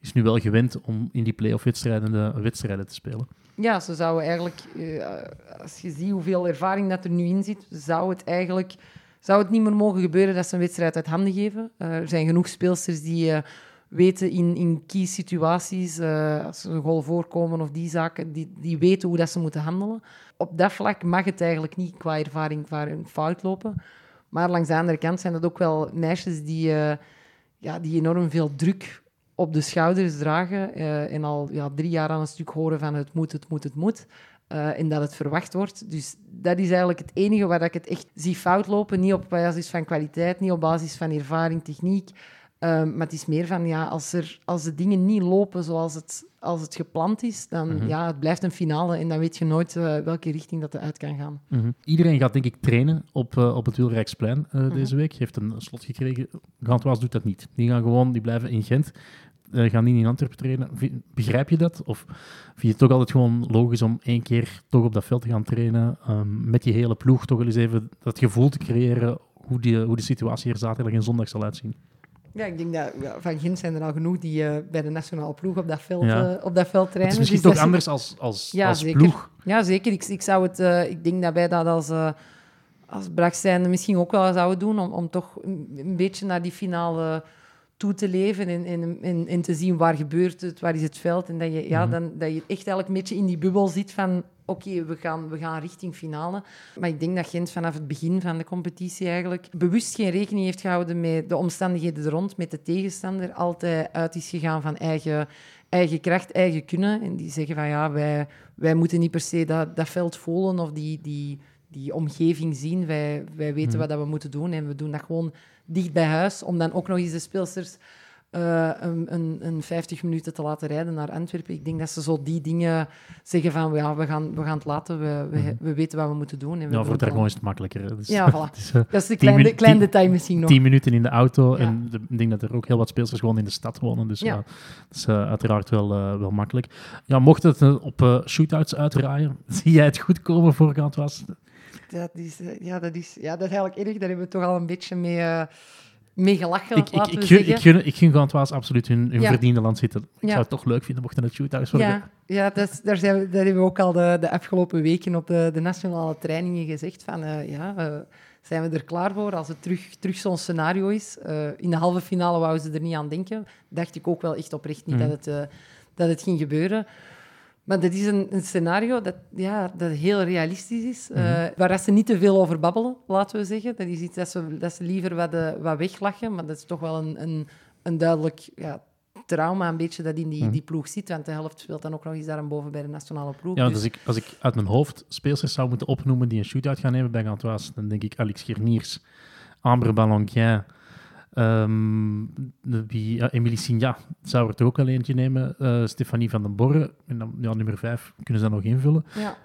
is nu wel gewend om in die play-off wedstrijden, de wedstrijden te spelen. Ja, ze zouden eigenlijk, eh, als je ziet hoeveel ervaring dat er nu in zit, zou het eigenlijk zou het niet meer mogen gebeuren dat ze een wedstrijd uit handen geven. Eh, er zijn genoeg speelsters die eh, weten in, in situaties, eh, als een goal voorkomen of die zaken, die, die weten hoe dat ze moeten handelen. Op dat vlak mag het eigenlijk niet qua ervaring qua fout lopen. Maar langs de andere kant zijn dat ook wel meisjes die, eh, ja, die enorm veel druk op de schouders dragen eh, en al ja, drie jaar aan een stuk horen van het moet, het moet, het moet. eh, en dat het verwacht wordt. Dus dat is eigenlijk het enige waar ik het echt zie fout lopen. Niet op basis van kwaliteit, niet op basis van ervaring, techniek. Ehm, maar het is meer van, ja, als, er, als de dingen niet lopen zoals het, als het gepland is, dan Mhm. ja, het blijft een finale en dan weet je nooit eh, welke richting dat eruit kan gaan. Mhm. Iedereen gaat denk ik trainen op, eh, op het Wielrijksplein eh, Mhm. deze week. Heeft een slot gekregen. Gantoise doet dat niet. Die gaan gewoon, die blijven in Gent. gaan niet in Antwerpen trainen. Begrijp je dat? Of vind je het toch altijd gewoon logisch om één keer toch op dat veld te gaan trainen? ehm, met die hele ploeg toch wel eens even dat gevoel te creëren hoe, die, hoe de situatie er zaterdag en zondag zal uitzien. Ja, ik denk dat ja, van Gent zijn er al genoeg die eh, bij de nationale ploeg op dat veld, Ja. eh, op dat veld trainen. het is misschien Dus toch anders als, als, Ja, als zeker. ploeg. Ja, zeker. Ik, ik, zou het, eh, ik denk dat wij dat als, als Brax zijnde misschien ook wel zouden doen, om, om toch een, een beetje naar die finale toe te leven en, en, en, en te zien waar gebeurt het, waar is het veld. En dat je, ja, Mhm. dan, dat je echt een beetje in die bubbel zit van oké, we, gaan, we gaan richting finale. Maar ik denk dat Gent vanaf het begin van de competitie eigenlijk bewust geen rekening heeft gehouden met de omstandigheden er rond, met de tegenstander. Altijd uit is gegaan van eigen, eigen kracht, eigen kunnen. En die zeggen van ja, wij, wij moeten niet per se dat, dat veld voelen of die, die, die omgeving zien. Wij, wij weten Mhm. wat dat we moeten doen en we doen dat gewoon dicht bij huis. Om dan ook nog eens de speelsters eh, een, een, een 50 minuten te laten rijden naar Antwerpen. Ik denk dat ze zo die dingen zeggen van ja, we gaan, we gaan het laten, we, we, Mhm. we weten wat we moeten doen. En we Ja, doen voor Dragon is het makkelijker. Dus, Ja, voilà. eh, Dat is de Tien kleine, minu- kleine tien- detail misschien nog. tien minuten in de auto. Ja. En de- ik denk dat er ook heel wat speelsters gewoon in de stad wonen. Dus Ja. ja, dat is eh, uiteraard wel, wel makkelijk. Ja, mocht het op shootouts uitraaien, zie jij het goed komen voor Gantoise? Dat is, eh, ja, dat is, ja, dat is eigenlijk erg. Daar hebben we toch al een beetje mee, eh, mee gelachen, Ik, ik, ik, gun, ik, gun, ik gun absoluut hun, hun Ja. verdiende land zitten. Ik Ja. zou het toch leuk vinden mochten het shootouts worden. Ja, ja dat is- daar, zijn we, daar hebben we ook al de, de afgelopen weken op de, de nationale trainingen gezegd van eh, ja, eh, zijn we er klaar voor als het terug, terug zo'n scenario is. Eh, in de halve finale wouden ze er niet aan denken. Dacht ik ook wel echt oprecht niet Mhm. dat, het, eh, dat het ging gebeuren. Maar dat is een, een scenario dat, ja, dat heel realistisch is, eh, Mhm. waar ze niet te veel over babbelen, laten we zeggen. Dat is iets dat ze, dat ze liever wat, eh, wat weglachen, maar dat is toch wel een, een, een duidelijk ja, trauma een beetje dat in die, Mhm. die ploeg zit. Want de helft speelt dan ook nog eens daarboven bij de nationale ploeg. Ja, dus- dus ik, als ik uit mijn hoofd speelsters zou moeten opnoemen die een shootout gaan nemen bij Gantoise, dan denk ik Alex Gerniers, Ambre Ballonquin, ehm, de- wie, ja, Emilie Signa zou er toch ook wel eentje nemen, eh, Stefanie van den Borre, en dan ja, nummer vijf kunnen ze dan nog invullen. Ja.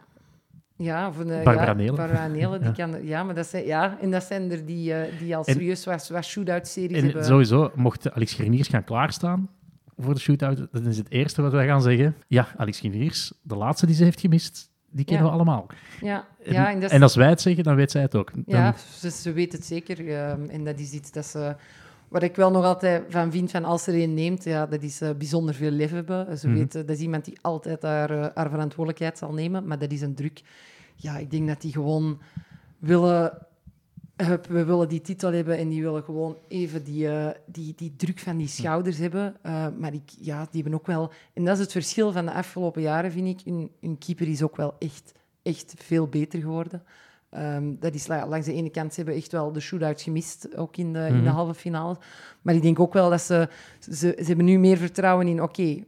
Ja, of een, Barbara ja, Nelen. Barbara Nelen, die Ja. kan... Ja, maar dat zijn, ja, en dat zijn er die, eh, die al serieus wat, wat shootout-series En hebben. sowieso, mocht Alex Gerniers gaan klaarstaan voor de shootout, dat is het eerste wat wij gaan zeggen. Ja, Alex Gerniers, de laatste die ze heeft gemist, die kennen Ja. we allemaal. Ja, En, ja, en dat en als wij het zeggen, dan weet zij het ook. Dan, Ja, ze, ze weet het zeker. ehm, en dat is iets dat ze... Wat ik wel nog altijd van vind, van als er een neemt, ja, dat is eh, bijzonder veel lef hebben. Ze Mhm. weet, eh, dat is iemand die altijd haar, eh, haar verantwoordelijkheid zal nemen, maar dat is een druk. Ja, ik denk dat die gewoon willen... hup, We willen die titel hebben en die willen gewoon even die, die, die druk van die schouders hebben. Maar ik, ja, die hebben ook wel... En dat is het verschil van de afgelopen jaren, vind ik. Hun, hun keeper is ook wel echt, echt veel beter geworden. Ehm, dat is la- langs de ene kant, ze hebben echt wel de shootouts gemist, ook in de, in de Mhm. halve finale. Maar ik denk ook wel dat ze, ze, ze hebben nu meer vertrouwen in, oké,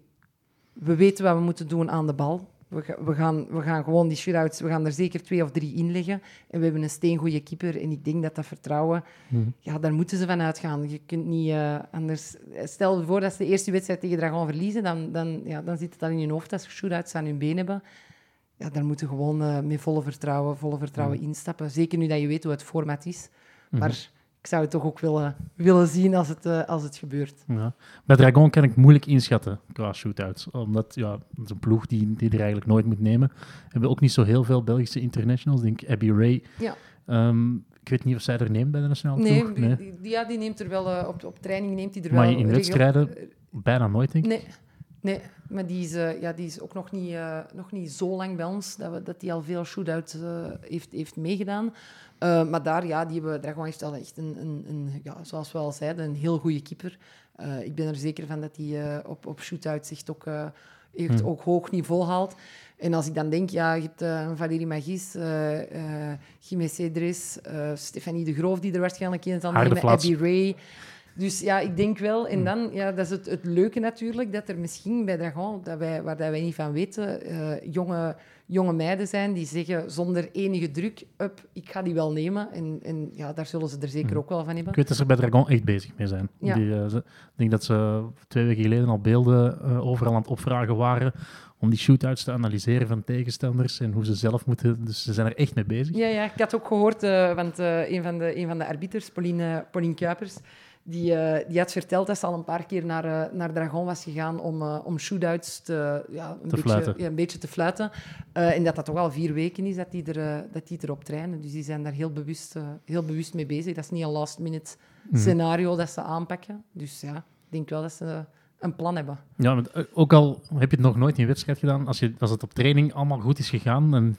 we weten wat we moeten doen aan de bal. We, ga- we, gaan, we gaan gewoon die shootouts, we gaan er zeker twee of drie in leggen. En we hebben een steengoede keeper. En ik denk dat dat vertrouwen, Mhm. ja, daar moeten ze van uitgaan. Je kunt niet eh, anders... Stel je voor dat ze de eerste wedstrijd tegen Dragon verliezen, dan, dan, ja, dan zit het al in hun hoofd als ze shootouts aan hun been hebben. Ja, daar moeten gewoon eh, met volle vertrouwen, volle vertrouwen instappen. Zeker nu dat je weet hoe het format is. Mhm. Maar ik zou het toch ook willen, willen zien als het, eh, als het gebeurt. Ja. Bij Dragon kan ik moeilijk inschatten qua shootouts. Omdat ja, dat is een ploeg die, die er eigenlijk nooit moet nemen. We hebben ook niet zo heel veel Belgische internationals. Ik denk Abby Ray. Ja. Ehm, ik weet niet of zij er neemt bij de nationale Nee, ploeg. die, die- die- ja, die neemt er wel eh, op, op training neemt hij er Maar wel. in regel- wedstrijden bijna nooit, denk ik. Nee, nee, maar die is, eh, ja, die is ook nog niet, eh, nog niet zo lang bij ons dat, we, dat die al veel shootouts eh, heeft, heeft meegedaan. Maar daar, ja, die hebben, Dragon heeft al echt een, een, een ja, zoals we al zeiden, een heel goede keeper. Ik ben er zeker van dat hij op, op shootouts echt ook, echt Hmm. ook hoog niveau haalt. En als ik dan denk, ja, je hebt een Valérie Magis, uh, Cedres, eh, Stefanie de Groof, die er waarschijnlijk in zal nemen. Abby Ray. Dus ja, ik denk wel. En dan, ja, dat is het, het leuke natuurlijk, dat er misschien bij Dragon, dat wij, waar dat wij niet van weten, eh, jonge, jonge meiden zijn die zeggen zonder enige druk, up, ik ga die wel nemen. En, en ja, daar zullen ze er zeker ook wel van hebben. Ik weet dat ze bij Dragon echt bezig mee zijn. Ja. Die, eh, ze- ik denk dat ze twee weken geleden al beelden eh, overal aan het opvragen waren om die shootouts te analyseren van tegenstanders en hoe ze zelf moeten. Dus ze zijn er echt mee bezig. Ja, ja, ik had ook gehoord, eh, want een, van de, een van de arbiters, Pauline, Pauline Kuipers, die, eh, die had verteld dat ze al een paar keer naar, eh, naar Dragon was gegaan om, eh, om shootouts te, ja, een, beetje, fluiten. ja, een beetje te fluiten. En dat dat toch al vier weken is dat die, er, dat die erop trainen. Dus die zijn daar heel bewust, heel bewust mee bezig. Dat is niet een last-minute Mhm. scenario dat ze aanpakken. Dus ja, ik denk wel dat ze een plan hebben. Ja, ook al heb je het nog nooit in wedstrijd gedaan, als, je, als het op training allemaal goed is gegaan, dan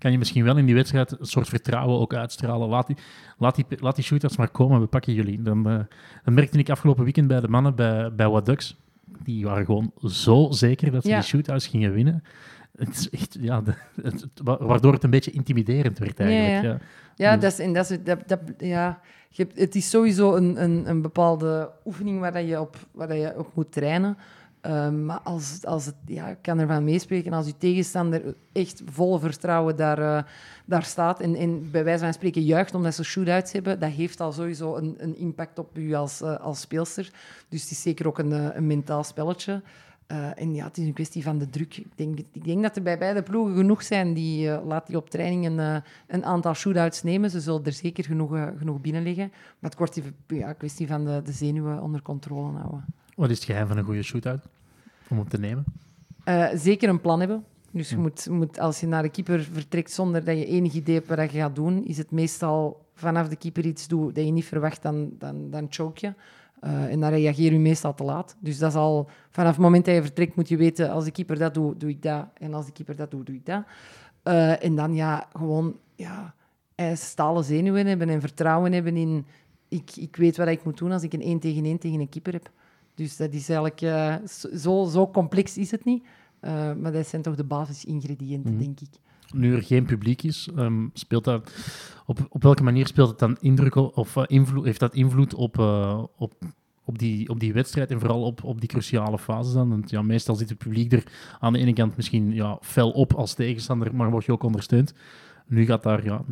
kan je misschien wel in die wedstrijd een soort vertrouwen ook uitstralen. Laat die, laat die, laat die shootouts maar komen, we pakken jullie. Dan, eh, dat merkte ik afgelopen weekend bij de mannen bij, bij What Ducks. Die waren gewoon zo zeker dat ze Ja. die shootouts gingen winnen. Het is echt, ja, de- het- waardoor het een beetje intimiderend werd eigenlijk. Ja, Ja, Ja, Dus- dat is, en dat is, dat, dat, ja je hebt- het is sowieso een, een, een bepaalde oefening waar, dat je, op, waar dat je op moet trainen. Ehm, maar als, als het, ja, ik kan ervan meespreken, als je tegenstander echt vol vertrouwen daar, eh, daar staat en, bij wijze van spreken juicht omdat ze shootouts hebben, dat heeft al sowieso een, een impact op u als, eh, als speelster. Dus het is zeker ook een, eh, een mentaal spelletje. En ja, het is een kwestie van de druk. Ik denk, ik denk dat er bij beide ploegen genoeg zijn die laat die op training een, een aantal shootouts nemen. Ze zullen er zeker genoeg, genoeg binnen liggen. Maar het wordt even ja, een kwestie van de, de zenuwen onder controle houden. Wat is het geheim van een goede shootout? Om op te nemen? Eh, zeker een plan hebben. Dus je moet, moet, als je naar de keeper vertrekt zonder dat je enig idee hebt wat je gaat doen, is het meestal vanaf de keeper iets doet dat je niet verwacht, dan, dan, dan choke je. Eh, en dan reageer je meestal te laat. Dus dat is al, vanaf het moment dat je vertrekt moet je weten, als de keeper dat doet, doe ik dat. En als de keeper dat doet, doe ik dat. Eh, en dan ja, gewoon ja, stalen zenuwen hebben en vertrouwen hebben in... Ik, ik weet wat ik moet doen als ik een 1 tegen 1 tegen een keeper heb. Dus dat is eigenlijk... eh, zo, zo complex is het niet. Eh, maar dat zijn toch de basisingrediënten, Mhm. denk ik. Nu er geen publiek is, ehm, speelt dat, op, op welke manier speelt het dan indruk of eh, invloed, heeft dat invloed op, op, op, die, op die wedstrijd en vooral op, op die cruciale fases dan? Want ja, meestal zit het publiek er aan de ene kant misschien ja, fel op als tegenstander, maar word je ook ondersteund. Nu gaat daar ja,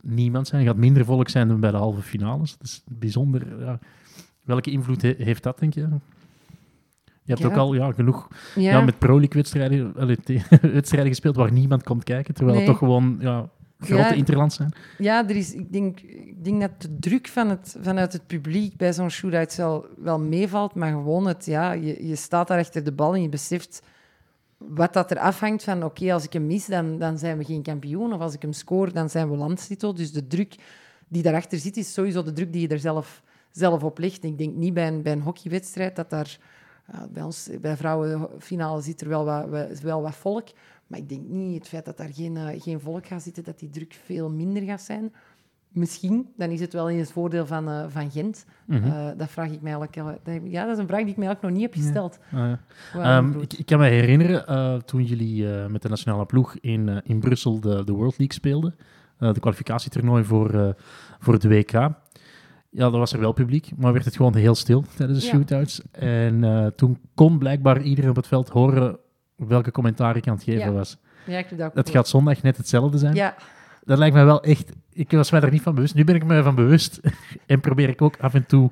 niemand zijn, gaat minder volk zijn dan bij de halve finales. Dat is bijzonder. Ja. Welke invloed he- heeft dat, denk je? Je hebt Ja. ook al ja, genoeg Ja, ja, met Pro League wedstrijden, allee, te- wedstrijden gespeeld waar niemand komt kijken, terwijl Nee. het toch gewoon ja, grote Ja. interlands zijn. ja er is, ik, denk, ik denk dat de druk van het, vanuit het publiek bij zo'n shootout wel, wel meevalt, maar gewoon het, ja, je, je staat daar achter de bal en je beseft wat dat er afhangt van, oké, als ik hem mis, dan, dan zijn we geen kampioen, of als ik hem score, dan zijn we landstitel. Dus de druk die daarachter zit, is sowieso de druk die je er zelf, zelf op. Ik denk niet bij een, bij een hockeywedstrijd dat daar... ja, bij ons, bij vrouwenfinale zit er wel wat, wel- wel wat volk. Maar ik denk niet het feit dat daar geen, eh, geen volk gaat zitten, dat die druk veel minder gaat zijn. Misschien, dan is het wel in het voordeel van, eh, van Gent. Mhm. Eh, dat vraag ik mij eigenlijk... Ja, dat is een vraag die ik mij eigenlijk nog niet heb gesteld. Ah, ja. Hoe Ehm, ik, ik kan me herinneren toen jullie met de nationale ploeg in, in Brussel de, de World League speelden, de kwalificatietoernooi voor, voor het WK. Ja, dat was er wel publiek, maar werd het gewoon heel stil tijdens de Ja. shootouts. En eh, toen kon blijkbaar iedereen op het veld horen welke commentaar ik aan het geven Ja. was. Ja, ik heb dat gaat zondag net hetzelfde zijn. Ja, Dat lijkt mij wel echt... Ik was mij daar niet van bewust. Nu ben ik me van bewust. en probeer ik ook af en toe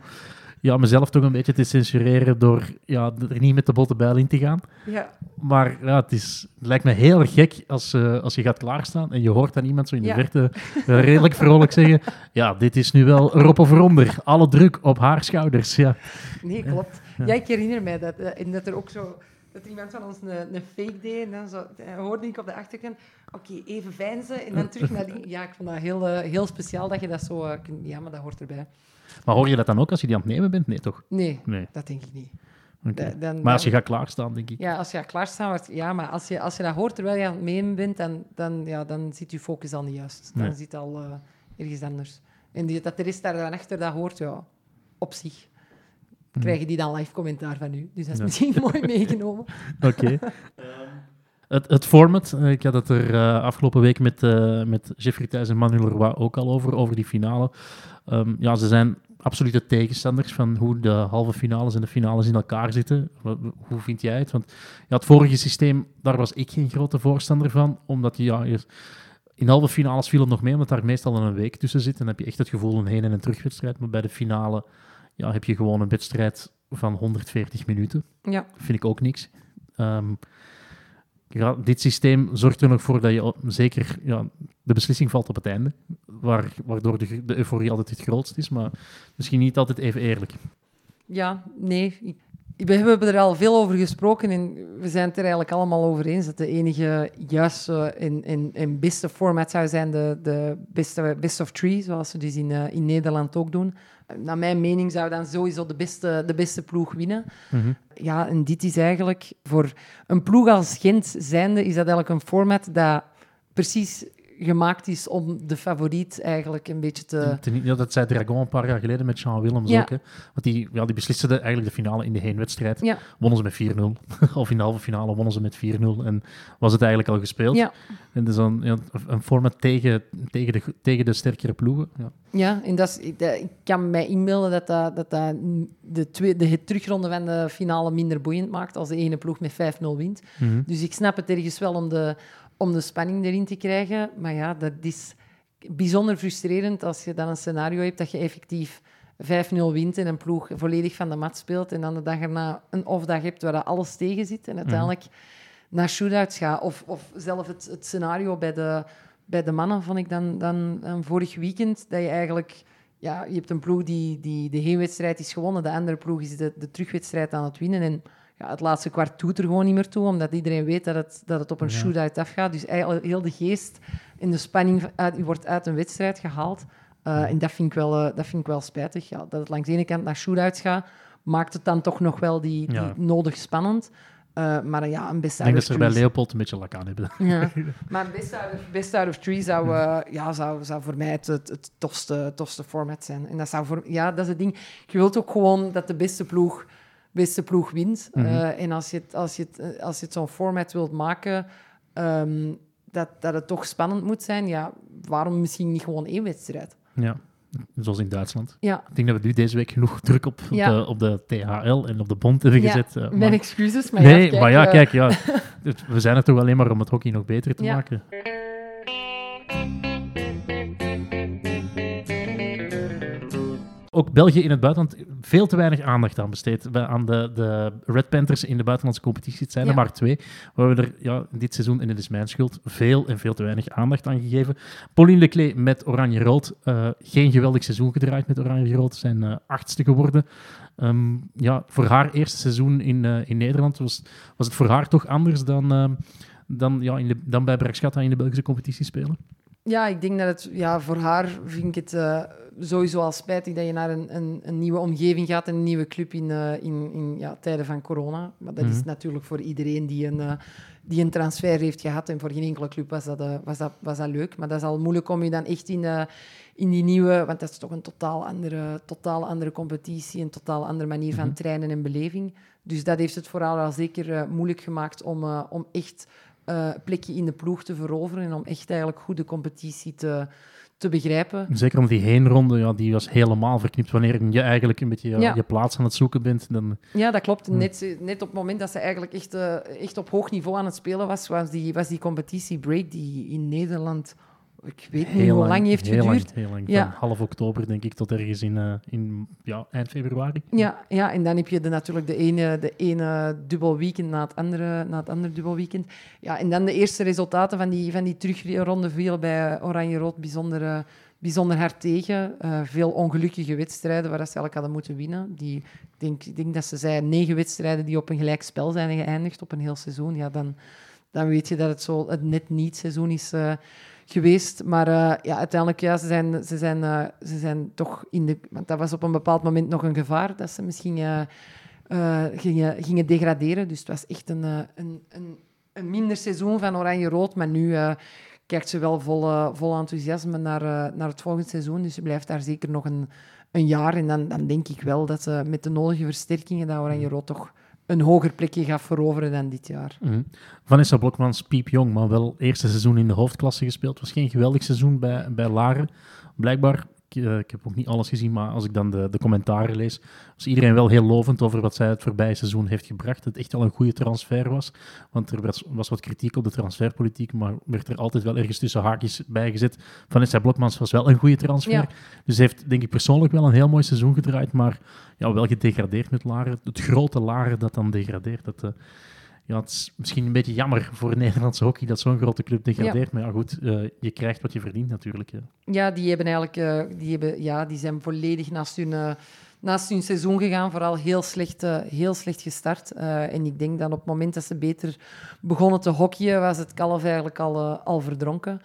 ja, mezelf toch een beetje te censureren door ja, er niet met de botte bijl in te gaan. ja, Maar ja, het, is, het lijkt me heel erg gek als, eh, als je gaat klaarstaan en je hoort dan iemand zo in de Ja. verte eh, redelijk vrolijk zeggen ja, dit is nu wel erop of eronder. Alle druk op haar schouders. Ja. nee, klopt. Ja, ik herinner mij dat. eh, en dat er ook zo... Dat iemand van ons een, een fake deed en dan zo, hoorde ik op de achterkant, oké, even veinzen en dan terug naar die... Ja, ik vond dat heel, heel speciaal dat je dat zo... ja, maar dat hoort erbij. Maar hoor je dat dan ook als je die aan het nemen bent? Nee, toch? Nee, Nee. dat denk ik niet. Dan- Maar als je gaat klaarstaan, denk ik. Ja, als je gaat klaarstaan, wordt- ja, maar als je, als je dat hoort terwijl je aan het menen bent, dan, dan, ja, dan zit je focus al niet juist. Dan Nee. zit al eh, ergens anders. En die, dat de rest daar dan achter dat hoort, ja, op zich krijgen die dan live commentaar van u. Dus dat is Ja. misschien mooi meegenomen. Oké. Het, het format, eh, ik had het er eh, afgelopen week met, eh, met Jeffrey Thijs en Manuel Leroy ook al over, over die finale. Ehm, ja, ze zijn absolute tegenstanders van hoe de halve finales en de finales in elkaar zitten. Hoe vind jij het? Want ja, het vorige systeem, daar was ik geen grote voorstander van, omdat je, ja, in halve finales viel het nog mee, omdat daar meestal een week tussen zit. En dan heb je echt het gevoel een heen- en een terugwedstrijd. Maar bij de finale ja, heb je gewoon een wedstrijd van 140 minuten. Ja. Vind ik ook niks. Ehm, dit systeem zorgt er nog voor dat je zeker... Ja, de beslissing valt op het einde, waar, waardoor de, de euforie altijd het grootst is, maar misschien niet altijd even eerlijk. Ja, nee. We hebben er al veel over gesproken en we zijn het er eigenlijk allemaal over eens dat de enige juiste en, en, en beste format zou zijn de, de beste best of three, zoals ze dus in, eh, in Nederland ook doen. Naar mijn mening zou dan sowieso de beste, de beste ploeg winnen. Mhm. Ja, en dit is eigenlijk voor een ploeg als Gent zijnde, is dat eigenlijk een format dat precies gemaakt is om de favoriet eigenlijk een beetje te... Ja, dat zei Dragon een paar jaar geleden met Sean Willems Ja. ook. Hè. Want die, ja, die beslisten de- eigenlijk de finale in de heenwedstrijd. Ja. Wonnen ze met 4-0. of in de halve finale wonnen ze met 4-0. En was het eigenlijk al gespeeld. Ja. En dus dan ja, een format tegen, tegen, de, tegen de sterkere ploegen. Ja. Ja, en dat is, ik, kan mij inbeelden dat dat, dat, dat de, de terugronde van de finale minder boeiend maakt als de ene ploeg met 5-0 wint. Mhm. Dus ik snap het ergens wel om de, om de spanning erin te krijgen. Maar ja, dat is bijzonder frustrerend als je dan een scenario hebt dat je effectief 5-0 wint en een ploeg volledig van de mat speelt. En dan de dag erna een off-dag hebt waar alles tegen zit. En uiteindelijk naar shootouts gaat. Of, of zelf het, het scenario bij de, bij de mannen vond ik dan, dan, dan vorig weekend. Dat je eigenlijk... Ja, je hebt een ploeg die, die de heenwedstrijd is gewonnen. De andere ploeg is de, de terugwedstrijd aan het winnen. En ja, het laatste kwart doet er gewoon niet meer toe, omdat iedereen weet dat het, dat het op een Ja. shootout afgaat. Dus eigenlijk heel de geest en de spanning uit, wordt uit een wedstrijd gehaald. Uh, en dat vind, ik wel, uh, dat vind ik wel spijtig. Ja, dat het langs de ene kant naar shootouts gaat, maakt het dan toch nog wel die, die Ja. nodig spannend. Uh, maar ja, een best Ik denk dat ze er bij Leopold een beetje lak aan hebben. ja. Maar best out of, best out of three zou, uh, ja, zou, zou voor mij het, het, het tofste, tofste format zijn. En dat zou voor, ja, dat is het ding. Je wilt ook gewoon dat de beste ploeg, beste ploeg wint. Mhm. Uh, en als je het, als je het, als je het zo'n format wilt maken, um, dat, dat het toch spannend moet zijn, ja, waarom misschien niet gewoon één wedstrijd? Ja, zoals in Duitsland. Ja, Ik denk dat we nu deze week genoeg druk op, Ja. de, op de THL en op de bond hebben Ja, gezet. eh, mijn excuses. Maar nee, ja, maar ja, eh, kijk, ja, het- we zijn er toch alleen maar om het hockey nog beter te Ja. maken. Ook België in het buitenland veel te weinig aandacht aan besteed. Bij- Aan de, de Red Panthers in de buitenlandse competitie. Het zijn er Ja. maar twee. Waar we er ja, dit seizoen, en het is mijn schuld, veel en veel te weinig aandacht aan gegeven. Pauline Leclerc met Oranje-Rood. eh, geen geweldig seizoen gedraaid met Oranje-Rood. Zijn eh, achtste geworden. Ehm, ja, voor haar eerste seizoen in, eh, in Nederland was, was het voor haar toch anders dan, ehm, dan, ja, in de, dan bij Braxchata in de Belgische competitie spelen. Ja, ik denk dat het ja, voor haar vind ik het eh, sowieso al spijtig dat je naar een, een, een nieuwe omgeving gaat en een nieuwe club in, eh, in, in ja, tijden van corona. Maar dat is Mhm. natuurlijk voor iedereen die een, eh, die een transfer heeft gehad. En voor geen enkele club was dat, was dat, was dat leuk. Maar dat is al moeilijk om je dan echt in, in die nieuwe... Want dat is toch een totaal andere, totaal andere competitie, een totaal andere manier van Mhm. trainen en beleving. Dus dat heeft het voor haar al zeker moeilijk gemaakt om, om echt een plekje in de ploeg te veroveren en om echt eigenlijk goed de competitie te, te begrijpen. Zeker om die heenronde, ja, die was helemaal verknipt. Wanneer je eigenlijk een beetje Ja. je plaats aan het zoeken bent, dan... Ja, dat klopt. Hm. Net, net op het moment dat ze eigenlijk echt, eh, echt op hoog niveau aan het spelen was, was die, was die competitie break die in Nederland, ik weet niet hoe lang, heeft heel geduurd. Lang, heel lang, Ja. van half oktober denk ik tot ergens in, eh, in ja, eind februari. Ja, ja, en dan heb je de, natuurlijk de ene, de ene dubbel weekend na het, andere, na het andere dubbel weekend. Ja, en dan de eerste resultaten van die, van die terugronde vielen bij Oranje-Rood bijzonder, eh, bijzonder hard tegen. Eh, veel ongelukkige wedstrijden waar ze eigenlijk hadden moeten winnen. Die, ik, denk, ik denk dat ze zei negen wedstrijden die op een gelijk spel zijn geëindigd op een heel seizoen. Ja, dan, dan weet je dat het zo het net niet seizoen is geweest. Maar eh, ja, uiteindelijk, ja, ze zijn, ze, zijn, eh, ze zijn toch in de... Want dat was op een bepaald moment nog een gevaar, dat ze misschien eh, gingen, gingen degraderen. Dus het was echt een, een, een, een minder seizoen van Oranje-Rood. Maar nu kijkt ze wel vol, vol enthousiasme naar, naar het volgende seizoen. Dus ze blijft daar zeker nog een, een jaar. En dan, dan denk ik wel dat ze met de nodige versterkingen dat Oranje-Rood toch een hoger plekje gaat veroveren dan dit jaar. Mhm. Vanessa Blokmans, piepjong, maar wel eerste seizoen in de hoofdklasse gespeeld. was geen geweldig seizoen bij, bij Laren. Blijkbaar Ik, eh, ik heb ook niet alles gezien, maar als ik dan de, de commentaren lees, was iedereen wel heel lovend over wat zij het voorbije seizoen heeft gebracht. Dat het echt wel een goede transfer was. Want er was, was wat kritiek op de transferpolitiek, maar werd er altijd wel ergens tussen haakjes bij gezet. Vanessa Blokmans was wel een goede transfer. Ja. Dus heeft, denk ik, persoonlijk wel een heel mooi seizoen gedraaid, maar ja, wel gedegradeerd met Laren. Het grote Laren dat dan degradeert, dat... eh, ja, het is misschien een beetje jammer voor Nederlandse hockey dat zo'n grote club degradeert. Maar ja, goed, eh, je krijgt wat je verdient natuurlijk. Ja. Ja, die hebben eigenlijk, eh, die hebben, ja, die zijn volledig naast hun, eh, naast hun seizoen gegaan. Vooral heel slecht, heel slecht gestart. En ik denk dat op het moment dat ze beter begonnen te hockeyen, was het kalf eigenlijk al, al verdronken.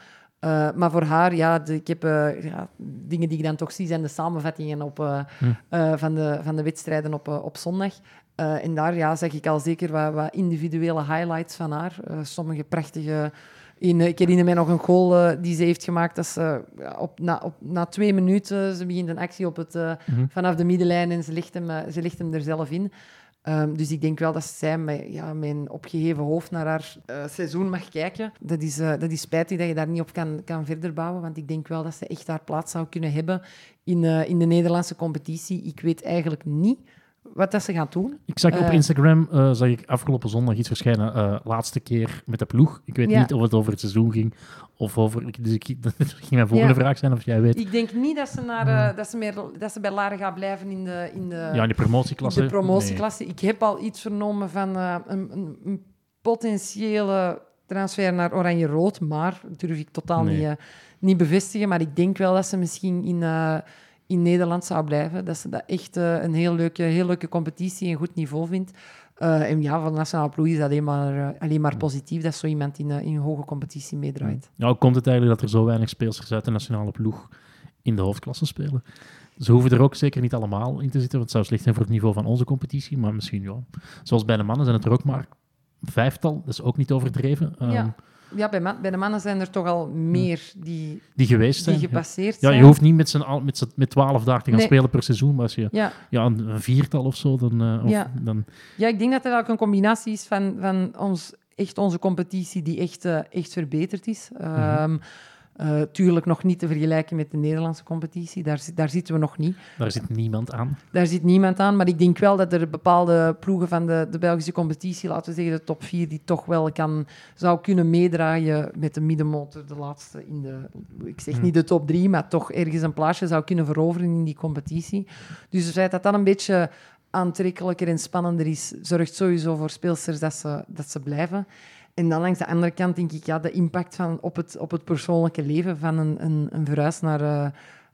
Maar voor haar, ja, de- ik heb ja, dingen die ik dan toch zie, zijn de samenvattingen op, Hm. van, de, van de wedstrijden op, op zondag. Eh, en daar ja, zeg ik al zeker wat, wat individuele highlights van haar. Eh, sommige prachtige... In, ik herinner mij nog een goal eh, die ze heeft gemaakt. Dat ze, op, na, op, na twee minuten, ze begint een actie op het, Mhm. vanaf de middenlijn en ze legt hem, ze legt hem er zelf in. Ehm, dus ik denk wel dat zij met, ja, een opgeheven hoofd naar haar seizoen mag kijken. Dat is, dat is spijtig dat je daar niet op kan, kan verder bouwen, want ik denk wel dat ze echt haar plaats zou kunnen hebben in, in de Nederlandse competitie. Ik weet eigenlijk niet wat dat ze gaan doen. Ik zag op Eh. Instagram, eh, zag ik afgelopen zondag iets verschijnen, eh, laatste keer met de ploeg. Ik weet Ja. niet of het over het seizoen ging of over... Dus ik, dat ging mijn volgende Ja. vraag zijn of jij weet. Ik denk niet dat ze, naar, eh, dat ze, meer, dat ze bij Laren gaat blijven in de, in de, Ja, in de promotieklasse. de promotieklasse. Ik heb al iets vernomen van een, een, potentiële transfer naar Oranje-Rood, maar dat durf ik totaal Nee. niet, niet bevestigen. Maar ik denk wel dat ze misschien in, in Nederland zou blijven. Dat ze dat echt eh, een heel leuke, heel leuke competitie en goed niveau vindt. Eh, en ja, van de nationale ploeg is dat alleen maar, eh, alleen maar positief dat zo iemand in, in een hoge competitie meedraait. Ja, hoe komt het eigenlijk dat er zo weinig speelsters uit de nationale ploeg in de hoofdklasse spelen? Ze hoeven er ook zeker niet allemaal in te zitten, want het zou slecht zijn voor het niveau van onze competitie, maar misschien ja. Zoals bij de mannen zijn het er ook maar vijftal, dat is ook niet overdreven, ehm, Ja. Ja, bij, man- bij de mannen zijn er toch al meer die, die geweest zijn. die Ja. gepasseerd Ja, zijn. je hoeft niet met, al, met, met 12 dagen te gaan Nee. spelen per seizoen, maar als je Ja, ja, een, een viertal of zo, dan, eh, of, Ja. dan Ja, ik denk dat het eigenlijk een combinatie is van, van ons, echt onze competitie die echt, eh, echt verbeterd is. Ehm, eh, tuurlijk nog niet te vergelijken met de Nederlandse competitie, daar, daar zitten we nog niet. daar zit niemand aan. Daar zit niemand aan, maar ik denk wel dat er bepaalde ploegen van de, de Belgische competitie, laten we zeggen de top 4, die toch wel kan, zou kunnen meedraaien met de middenmotor, de laatste in de, ik zeg Hmm. niet de top 3, maar toch ergens een plaatsje zou kunnen veroveren in die competitie. Dus het feit dat dat een beetje aantrekkelijker en spannender is, zorgt sowieso voor speelsters dat ze, dat ze blijven. En dan langs de andere kant denk ik, ja, de impact van op, het, op het persoonlijke leven van een, een, een verhuis naar... eh,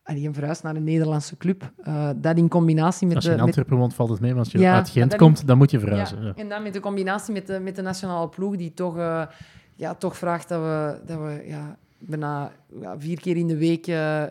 allee, een verhuis naar een Nederlandse club. Eh, dat in combinatie met Als je de, in Antwerpen woont, valt het mee, maar als je Ja, uit Gent komt, dan moet je verhuizen. ja, Ja. En dan met de combinatie met de, met de nationale ploeg, die toch, eh, ja, toch vraagt dat we, dat we ja, bijna ja, vier keer in de week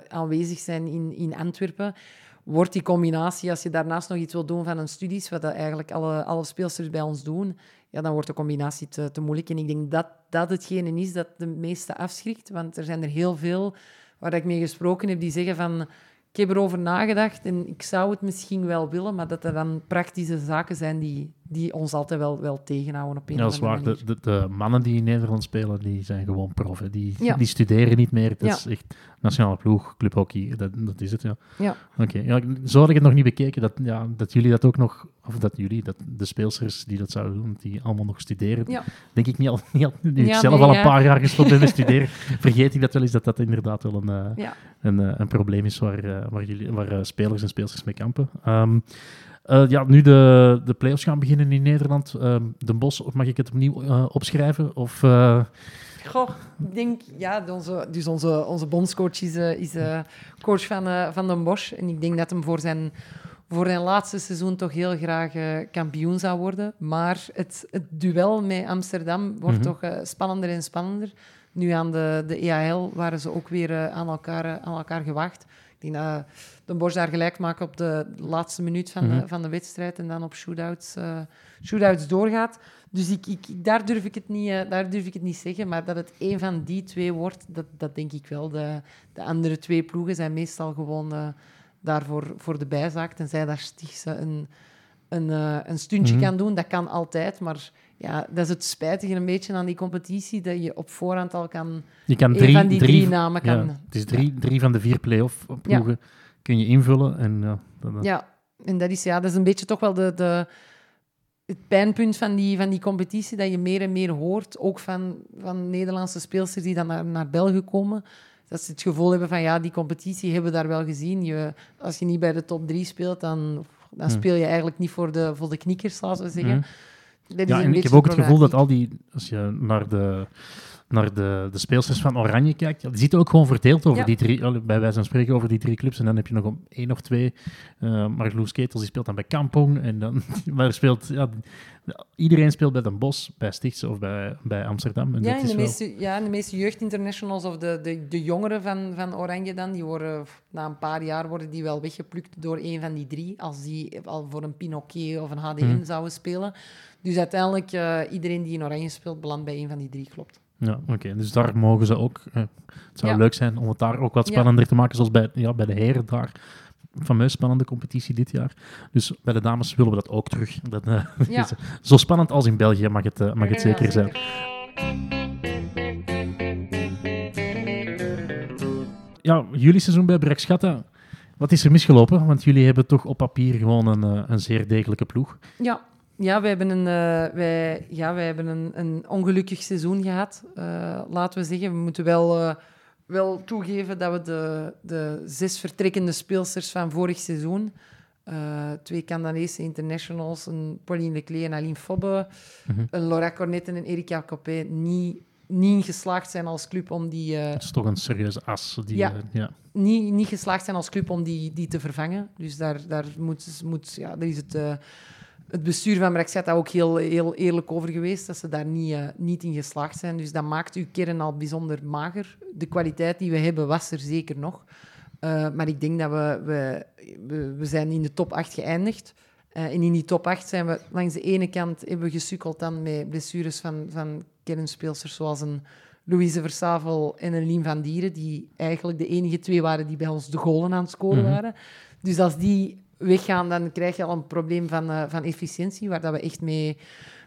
aanwezig zijn in, in Antwerpen. Wordt die combinatie, als je daarnaast nog iets wil doen van een studies, wat dat eigenlijk alle, alle speelsters bij ons doen, ja, dan wordt de combinatie te, te moeilijk. En ik denk dat dat hetgene is dat de meeste afschrikt. Want er zijn er heel veel waar ik mee gesproken heb, die zeggen van... Ik heb erover nagedacht en ik zou het misschien wel willen, maar dat er dan praktische zaken zijn die, die ons altijd wel, wel tegenhouden op een Ja, dat is waar. De, de, de mannen die in Nederland spelen, die zijn gewoon prof. hè. Die, Ja. die studeren niet meer. Dat Ja. is echt nationale ploeg, clubhockey, dat, dat is het, ja. Ja. Oké, ja, zo had ik het nog niet bekeken, dat, ja, dat jullie dat ook nog, of dat jullie, dat de speelsters die dat zouden doen, die allemaal nog studeren. Ja. Denk ik niet al, niet al nu ik zelf nee, al een paar jaar gestopt ben met studeren, vergeet ik dat wel eens, dat dat inderdaad wel een, eh, Ja. een, eh, een probleem is waar, eh, waar, jullie, waar spelers en speelsters mee kampen. Ehm, eh, ja, nu de, de play-offs gaan beginnen in Nederland. Ehm Den Bos, of mag ik het opnieuw eh, opschrijven? Of, eh, Goh, ik denk, ja, onze, dus onze, onze bondscoach is, is coach van, van Den Bosch. En ik denk dat hem voor zijn, voor zijn laatste seizoen toch heel graag kampioen zou worden. Maar het, het duel met Amsterdam wordt Mhm. toch spannender en spannender. Nu aan de, de EAL waren ze ook weer aan, elkaar, aan elkaar gewacht. Ik denk dat Den Bosch daar gelijk maakt op de laatste minuut van, Mhm. de, van de wedstrijd en dan op shootouts, eh, shootouts doorgaat. Dus ik, ik, daar, durf ik het niet, eh, daar durf ik het niet zeggen. Maar dat het één van die twee wordt, dat, dat denk ik wel. De, de andere twee ploegen zijn meestal gewoon eh, daarvoor voor de bijzaak. Tenzij daar Stichtse een, een, een stuntje Mhm. kan doen. Dat kan altijd, maar ja, dat is het spijtige een beetje aan die competitie, dat je op voorhand al kan... Je kan drie, van die drie, drie namen ja, kan- het is drie, drie van de vier play-off ploegen kun je invullen. En, ja, dat, dat- Ja, en dat is, ja, dat is een beetje toch wel de, de, het pijnpunt van die, van die competitie, dat je meer en meer hoort, ook van, van Nederlandse speelsters die dan naar, naar België komen, dat ze het gevoel hebben van, ja, die competitie hebben we daar wel gezien. Je, als je niet bij de top drie speelt, dan, dan Hmm. speel je eigenlijk niet voor de, voor de knikkers, laten we zeggen. Dat is Ja, en ik heb ook het gevoel dat al die, als je naar de, naar de, de speelsters van Oranje kijkt, ja, die zitten ook gewoon verdeeld over Ja. die drie, bij wijze van spreken over die drie clubs. En dan heb je nog om één of twee, uh, Marloes Ketels, die speelt dan bij Kampong. En dan, maar speelt, ja, iedereen speelt bij Den Bosch, bij Stichtse of bij, bij Amsterdam. En Ja, is de, wel- meeste, ja, in de meeste jeugdinternationals of de, de, de jongeren van, van Oranje dan, die worden na een paar jaar worden die wel weggeplukt door een van die drie, als die al voor een Pinoquet of een HDM Mhm. zouden spelen. Dus uiteindelijk, eh, iedereen die in Oranje speelt, belandt bij een van die drie, klopt. Ja, oké. Dus daar mogen ze ook. eh, het zou Ja. leuk zijn om het daar ook wat Ja. spannender te maken, zoals bij, ja, bij de heren daar. Fameus spannende competitie dit jaar. Dus bij de dames willen we dat ook terug. Dat, eh, Ja. is zo spannend als in België mag het, eh, mag het zeker zijn. Ja, jullie seizoen bij Brekschatta. Wat is er misgelopen? Want jullie hebben toch op papier gewoon een, eh, een zeer degelijke ploeg. Ja, ja, wij hebben een, eh, wij, ja, wij hebben een, een ongelukkig seizoen gehad, eh, laten we zeggen. We moeten wel, eh, wel toegeven dat we de, de zes vertrekkende speelsters van vorig seizoen, twee Canadese internationals, een Pauline Leclerc en Aline Fobbe, Mhm. een Laura Cornet en een Erika Copé, niet, niet geslaagd zijn als club om die... Dat is toch een serieuze as. Die, Ja. ja. niet, niet geslaagd zijn als club om die, die te vervangen. Dus daar, daar moet, moet, ja, daar is het, het bestuur van Brexit ook heel, heel eerlijk over geweest, dat ze daar niet, eh, niet in geslaagd zijn. Dus dat maakt uw kern al bijzonder mager. De kwaliteit die we hebben was er zeker nog. Eh, maar ik denk dat we, we, we, zijn in de top 8 geëindigd. Eh, en in die top 8 zijn we langs de ene kant hebben we gesukkeld dan met blessures van, van kernspeelsters zoals een Louise Versavel en een Lien van Dieren, die eigenlijk de enige twee waren die bij ons de golen aan het scoren Mhm. waren. Dus als die weggaan, dan krijg je al een probleem van, eh, van efficiëntie, waar dat we echt mee,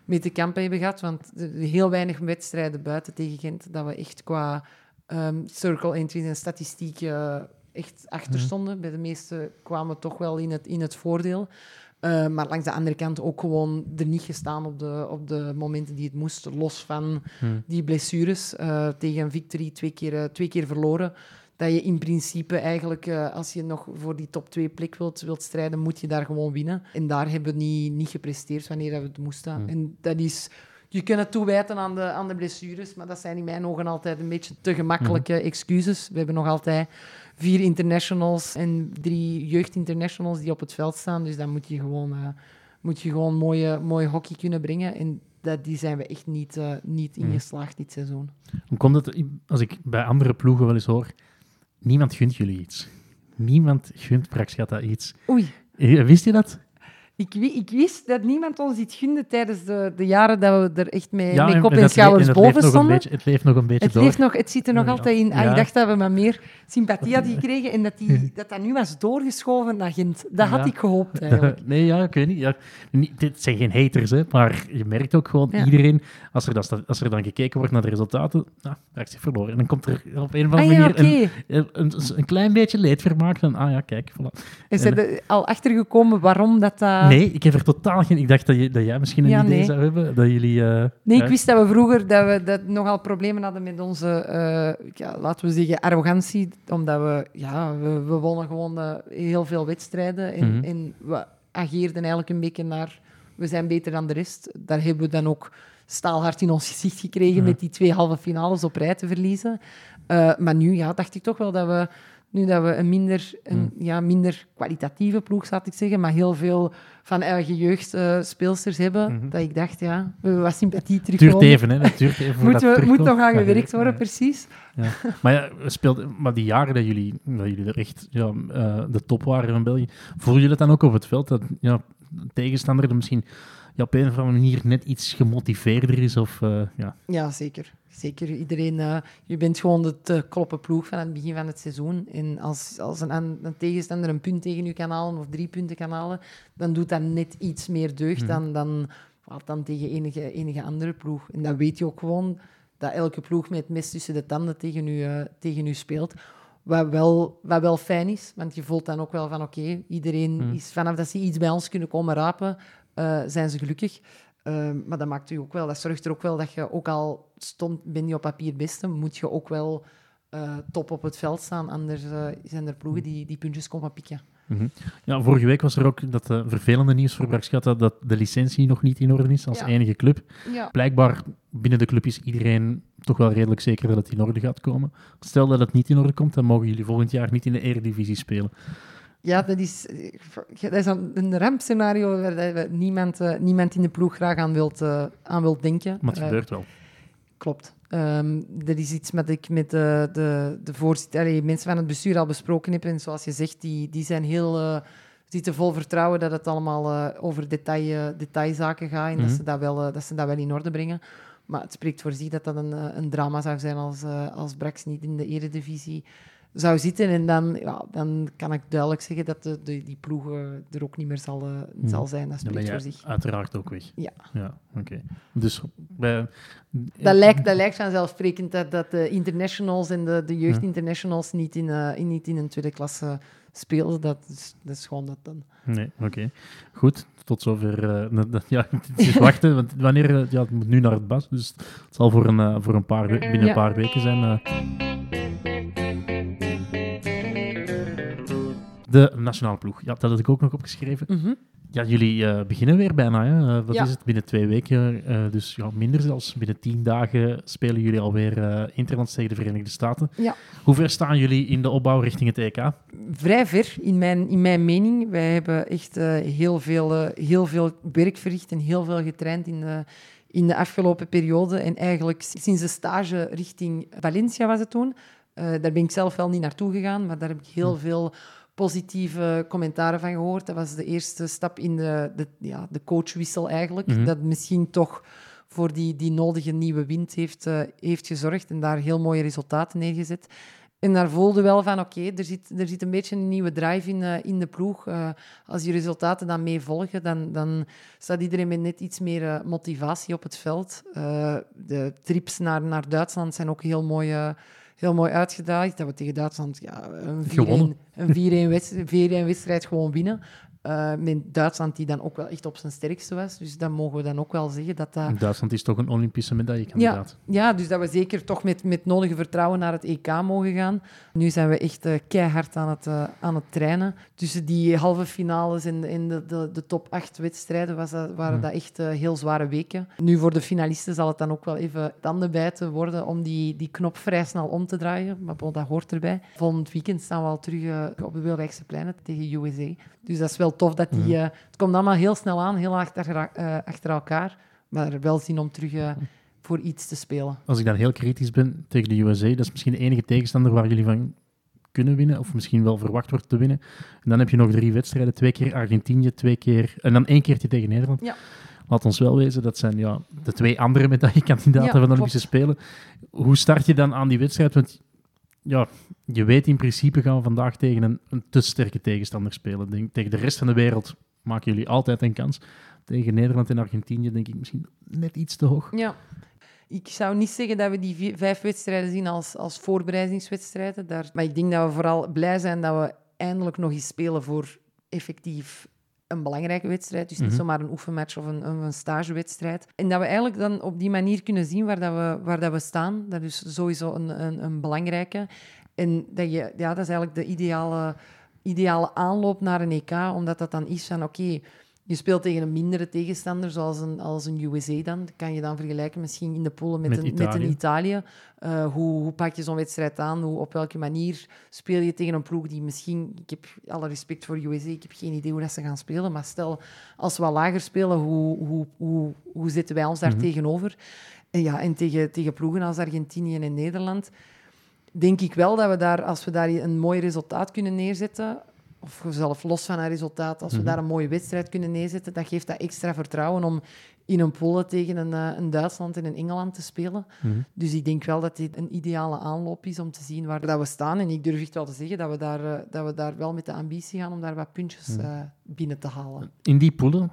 mee te kampen hebben gehad. Want heel weinig wedstrijden buiten tegen Gent, dat we echt qua ehm, circle entries en statistiek eh, echt achter Mhm. stonden. Bij de meeste kwamen we toch wel in het, in het voordeel. Uh, maar langs de andere kant ook gewoon er niet gestaan op de, op de momenten die het moest. Los van Hmm. die blessures. Tegen Victory twee keer, twee keer verloren. Dat je in principe eigenlijk, uh, als je nog voor die top 2 plek wilt, wilt strijden, moet je daar gewoon winnen. En daar hebben we niet, niet gepresteerd wanneer dat we het moesten. En dat is... Je kunt het toewijten aan de, aan de blessures, maar dat zijn in mijn ogen altijd een beetje te gemakkelijke excuses. We hebben nog altijd vier internationals en drie jeugdinternationals die op het veld staan. Dus dan moet je gewoon, uh, moet je gewoon mooie, mooie hockey kunnen brengen. En dat, die zijn we echt niet, uh, niet in geslaagd dit seizoen. Hoe komt het, als ik bij andere ploegen wel eens hoor, niemand gunt jullie iets. Niemand gunt Praxgata iets. Oei. Wist je dat? Ik, ik, wist dat niemand ons iets gunde tijdens de, de jaren dat we er echt mee, ja, mee kop en, en, schouders boven stonden. Beetje, het leeft nog een beetje het door. Leeft nog, het zit er nog Ja, altijd in. Ah. Ik dacht dat we maar meer sympathie hadden gekregen en dat, die, dat dat nu was doorgeschoven naar Gent. Dat had ik gehoopt eigenlijk. nee, ja, ik weet niet. Ja, dit zijn geen haters, hè, maar je merkt ook gewoon iedereen, als er, dan, als er dan gekeken wordt naar de resultaten, nou, daar is verloren. En dan komt er op een of Ah andere manier een, een, een klein beetje leedvermaak van, ah ja, kijk, voilà. En zijn er al achtergekomen waarom dat... dat... Nee, ik heb er totaal geen... Ik dacht dat, je, dat jij misschien een Ja, idee nee. zou hebben, dat jullie... eh, Nee, ik wist dat we vroeger dat we dat nogal problemen hadden met onze, eh, ja, laten we zeggen, arrogantie. Omdat we, ja, we, we wonnen gewoon eh, heel veel wedstrijden. En, Mhm. en we ageerden eigenlijk een beetje naar, we zijn beter dan de rest. Daar hebben we dan ook staalhard in ons gezicht gekregen Mhm. met die twee halve finales op rij te verliezen. Maar nu ja, dacht ik toch wel dat we, nu dat we een minder, een, ja, minder kwalitatieve ploeg, zou ik zeggen, maar heel veel van eigen jeugd speelsters hebben, Mhm. dat ik dacht, ja, we hebben wat sympathie Het duurt even, hè. Het duurt even Moet, we, moet nog aan gewerkt worden, ja. precies. Ja. Maar ja, we speelden, maar die jaren dat jullie, dat jullie er echt ja, eh, de top waren van België, voel je dat dan ook op het veld? Dat ja, tegenstander er misschien ja, op een of andere manier net iets gemotiveerder is. Of, uh, ja. ja, zeker. Zeker. Iedereen, uh, je bent gewoon de te kloppen ploeg van het begin van het seizoen. En als, als een, een, tegenstander een punt tegen je kan halen of drie punten kan halen, dan doet dat net iets meer deugd mm. dan, dan, dan tegen enige, enige andere ploeg. En dan weet je ook gewoon dat elke ploeg met het mes tussen de tanden tegen u, uh, tegen u speelt. Wat wel, wat wel fijn is, want je voelt dan ook wel van oké, iedereen mm. is vanaf dat ze iets bij ons kunnen komen rapen, uh, zijn ze gelukkig. Uh, maar dat maakt u ook wel, dat zorgt er ook wel dat je ook al stond, ben je op papier beste, moet je ook wel uh, top op het veld staan. Anders uh, zijn er ploegen die, die puntjes komen pikken. Mm -hmm. Ja, vorige week was er ook dat vervelende nieuws voor Brakschatta dat de licentie nog niet in orde is als ja. enige club. Ja. Blijkbaar binnen de club is iedereen toch wel redelijk zeker dat het in orde gaat komen. Stel dat het niet in orde komt, dan mogen jullie volgend jaar niet in de Eredivisie spelen. Ja, dat is, dat is een rampscenario waar niemand, uh, niemand in de ploeg graag aan wilt, uh, aan wilt denken. Maar het gebeurt wel. Klopt. Um, dat is iets wat ik met de, de, de voorzitter, mensen van het bestuur al besproken heb. En zoals je zegt, die, die zijn heel, uh, zitten vol vertrouwen dat het allemaal uh, over detail, detailzaken gaat en mm -hmm. dat, ze dat, wel, dat ze dat wel in orde brengen. Maar het spreekt voor zich dat dat een, een drama zou zijn als, als Brax niet in de eredivisie zou zitten. En dan, ja, dan kan ik duidelijk zeggen dat de, de, die ploegen er ook niet meer zal, uh, zal zijn. Dat spreekt voor zich. Uiteraard ook weg. Ja. ja Oké. Dus bij, dat, lijkt, dat lijkt vanzelfsprekend dat, dat de internationals en de, de jeugdinternationals niet, in, uh, in, niet in een tweede klasse spelen. Dat is, dat is gewoon dat dan. Nee, oké. Goed, tot zover. Uh, ja, het wachten, want wanneer, ja, het moet nu naar het bas, dus het zal voor een, voor een paar, binnen een paar weken zijn. De nationale ploeg. Ja, dat had ik ook nog opgeschreven. Mm -hmm. Ja, jullie uh, beginnen weer bijna. Hè? Uh, wat ja. is het? Binnen twee weken, uh, dus ja, minder zelfs. Binnen tien dagen spelen jullie alweer interlands tegen de Verenigde Staten. Ja. Hoe ver staan jullie in de opbouw richting het EK? Vrij ver, in mijn, in mijn mening. Wij hebben echt heel, veel, heel veel werk verricht en heel veel getraind in de, in de afgelopen periode. En eigenlijk sinds de stage richting Valencia was het toen. daar ben ik zelf wel niet naartoe gegaan, maar daar heb ik heel hm. veel positieve commentaren van gehoord. Dat was de eerste stap in de, de, ja, de coachwissel eigenlijk. Mm -hmm. Dat misschien toch voor die, die nodige nieuwe wind heeft, uh, heeft gezorgd en daar heel mooie resultaten neergezet. En daar voelde wel van, oké, okay, er, zit, er zit een beetje een nieuwe drive in, uh, in de ploeg. Uh, als die resultaten dan mee volgen, dan, dan staat iedereen met net iets meer motivatie op het veld. de trips naar, naar Duitsland zijn ook heel mooi heel mooi uitgedaagd. Dat we tegen Duitsland ja, een 4-1 wedstrijd, wedstrijd gewoon winnen. Uh, met Duitsland die dan ook wel echt op zijn sterkste was. Dus dan mogen we dan ook wel zeggen dat dat... Duitsland is toch een Olympische medaillekandidaat. Ja, ja, dus dat we zeker toch met, met nodige vertrouwen naar het EK mogen gaan. Nu zijn we echt uh, keihard aan het, uh, aan het trainen. Tussen die halve finales en, en de, de, de top acht wedstrijden was dat, waren dat echt heel zware weken. Nu voor de finalisten zal het dan ook wel even tanden bijten worden om die, die knop vrij snel om te draaien. Maar bon, dat hoort erbij. Volgend weekend staan we al terug op de Wilrijkse pleinen tegen USA. Dus dat is wel tof dat die... Uh, het komt allemaal heel snel aan, heel achter, uh, achter elkaar. Maar wel zin om terug uh, voor iets te spelen. Als ik dan heel kritisch ben tegen de USA, dat is misschien de enige tegenstander waar jullie van kunnen winnen, of misschien wel verwacht wordt te winnen. En dan heb je nog drie wedstrijden, twee keer Argentinië, twee keer... En dan één keertje tegen Nederland. Ja. Laat ons wel wezen, dat zijn ja, de twee andere medaillekandidaten ja, van de Olympische Spelen. Hoe start je dan aan die wedstrijd? Want ja, je weet in principe gaan we vandaag tegen een, een te sterke tegenstander spelen. Denk, tegen de rest van de wereld maken jullie altijd een kans. Tegen Nederland en Argentinië denk ik misschien net iets te hoog. Ja. Ik zou niet zeggen dat we die vier, vijf wedstrijden zien als, als voorbereidingswedstrijden. Daar, maar ik denk dat we vooral blij zijn dat we eindelijk nog eens spelen voor effectief een belangrijke wedstrijd. Dus niet mm -hmm. zomaar een oefenmatch of een, een, stagewedstrijd. En dat we eigenlijk dan op die manier kunnen zien waar, dat we, waar dat we staan. Dat is sowieso een, een, een belangrijke. En dat, je, ja, dat is eigenlijk de ideale, ideale aanloop naar een EK, omdat dat dan is van oké. Okay, je speelt tegen een mindere tegenstander, zoals een, als een USA dan. Dat kan je dan vergelijken misschien in de poelen met, met een, Italië. met een Italië. Uh, hoe, hoe pak je zo'n wedstrijd aan? Hoe, op welke manier speel je tegen een ploeg die misschien... Ik heb alle respect voor USA, ik heb geen idee hoe dat ze gaan spelen. Maar stel, als we wat lager spelen, hoe, hoe, hoe, hoe zitten wij ons daar mm -hmm. tegenover? En, ja, en tegen, tegen ploegen als Argentinië en Nederland denk ik wel dat we daar, als we daar een mooi resultaat kunnen neerzetten of zelf los van een resultaat, als we Mhm. daar een mooie wedstrijd kunnen neerzetten, dat geeft dat extra vertrouwen om in een polen tegen een, eh, een Duitsland en een Engeland te spelen. Mhm. Dus ik denk wel dat dit een ideale aanloop is om te zien waar dat we staan. En ik durf echt wel te zeggen dat we daar, eh, dat we daar wel met de ambitie gaan om daar wat puntjes Mhm. eh, binnen te halen. In die poelen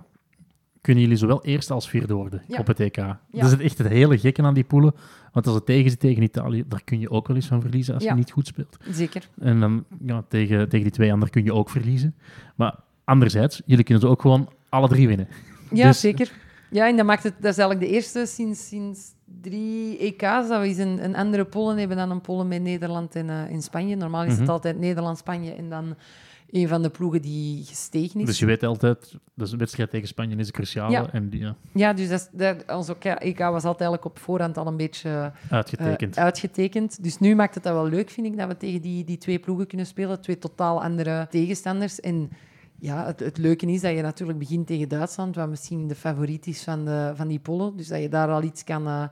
kunnen jullie zowel eerste als vierde worden Ja. op het EK. Dat is echt het hele gekke aan die poelen. Want als het tegen zit tegen Italië, daar kun je ook wel eens van verliezen als Ja. je niet goed speelt. Zeker. En dan ja, tegen, tegen die twee anderen kun je ook verliezen. Maar anderzijds, jullie kunnen ze ook gewoon alle drie winnen. Ja, Dus- zeker. Ja, en dat, maakt het, dat is eigenlijk de eerste sinds, sinds drie EK's dat we eens een, een andere polen hebben dan een polen met Nederland en, eh, en Spanje. Normaal is het Mhm. altijd Nederland-Spanje en dan een van de ploegen die gestegen is. Dus je weet altijd, dus de wedstrijd tegen Spanje is cruciaal. Ja. En die, ja, Ja, dus dat, ons ook, EK was altijd eigenlijk op voorhand al een beetje eh, uitgetekend. uitgetekend. Dus nu maakt het dat wel leuk, vind ik, dat we tegen die, die twee ploegen kunnen spelen. Twee totaal andere tegenstanders. En ja, het, het leuke is dat je natuurlijk begint tegen Duitsland, wat misschien de favoriet is van, de, van die pollen. Dus dat je daar al iets kan, eh,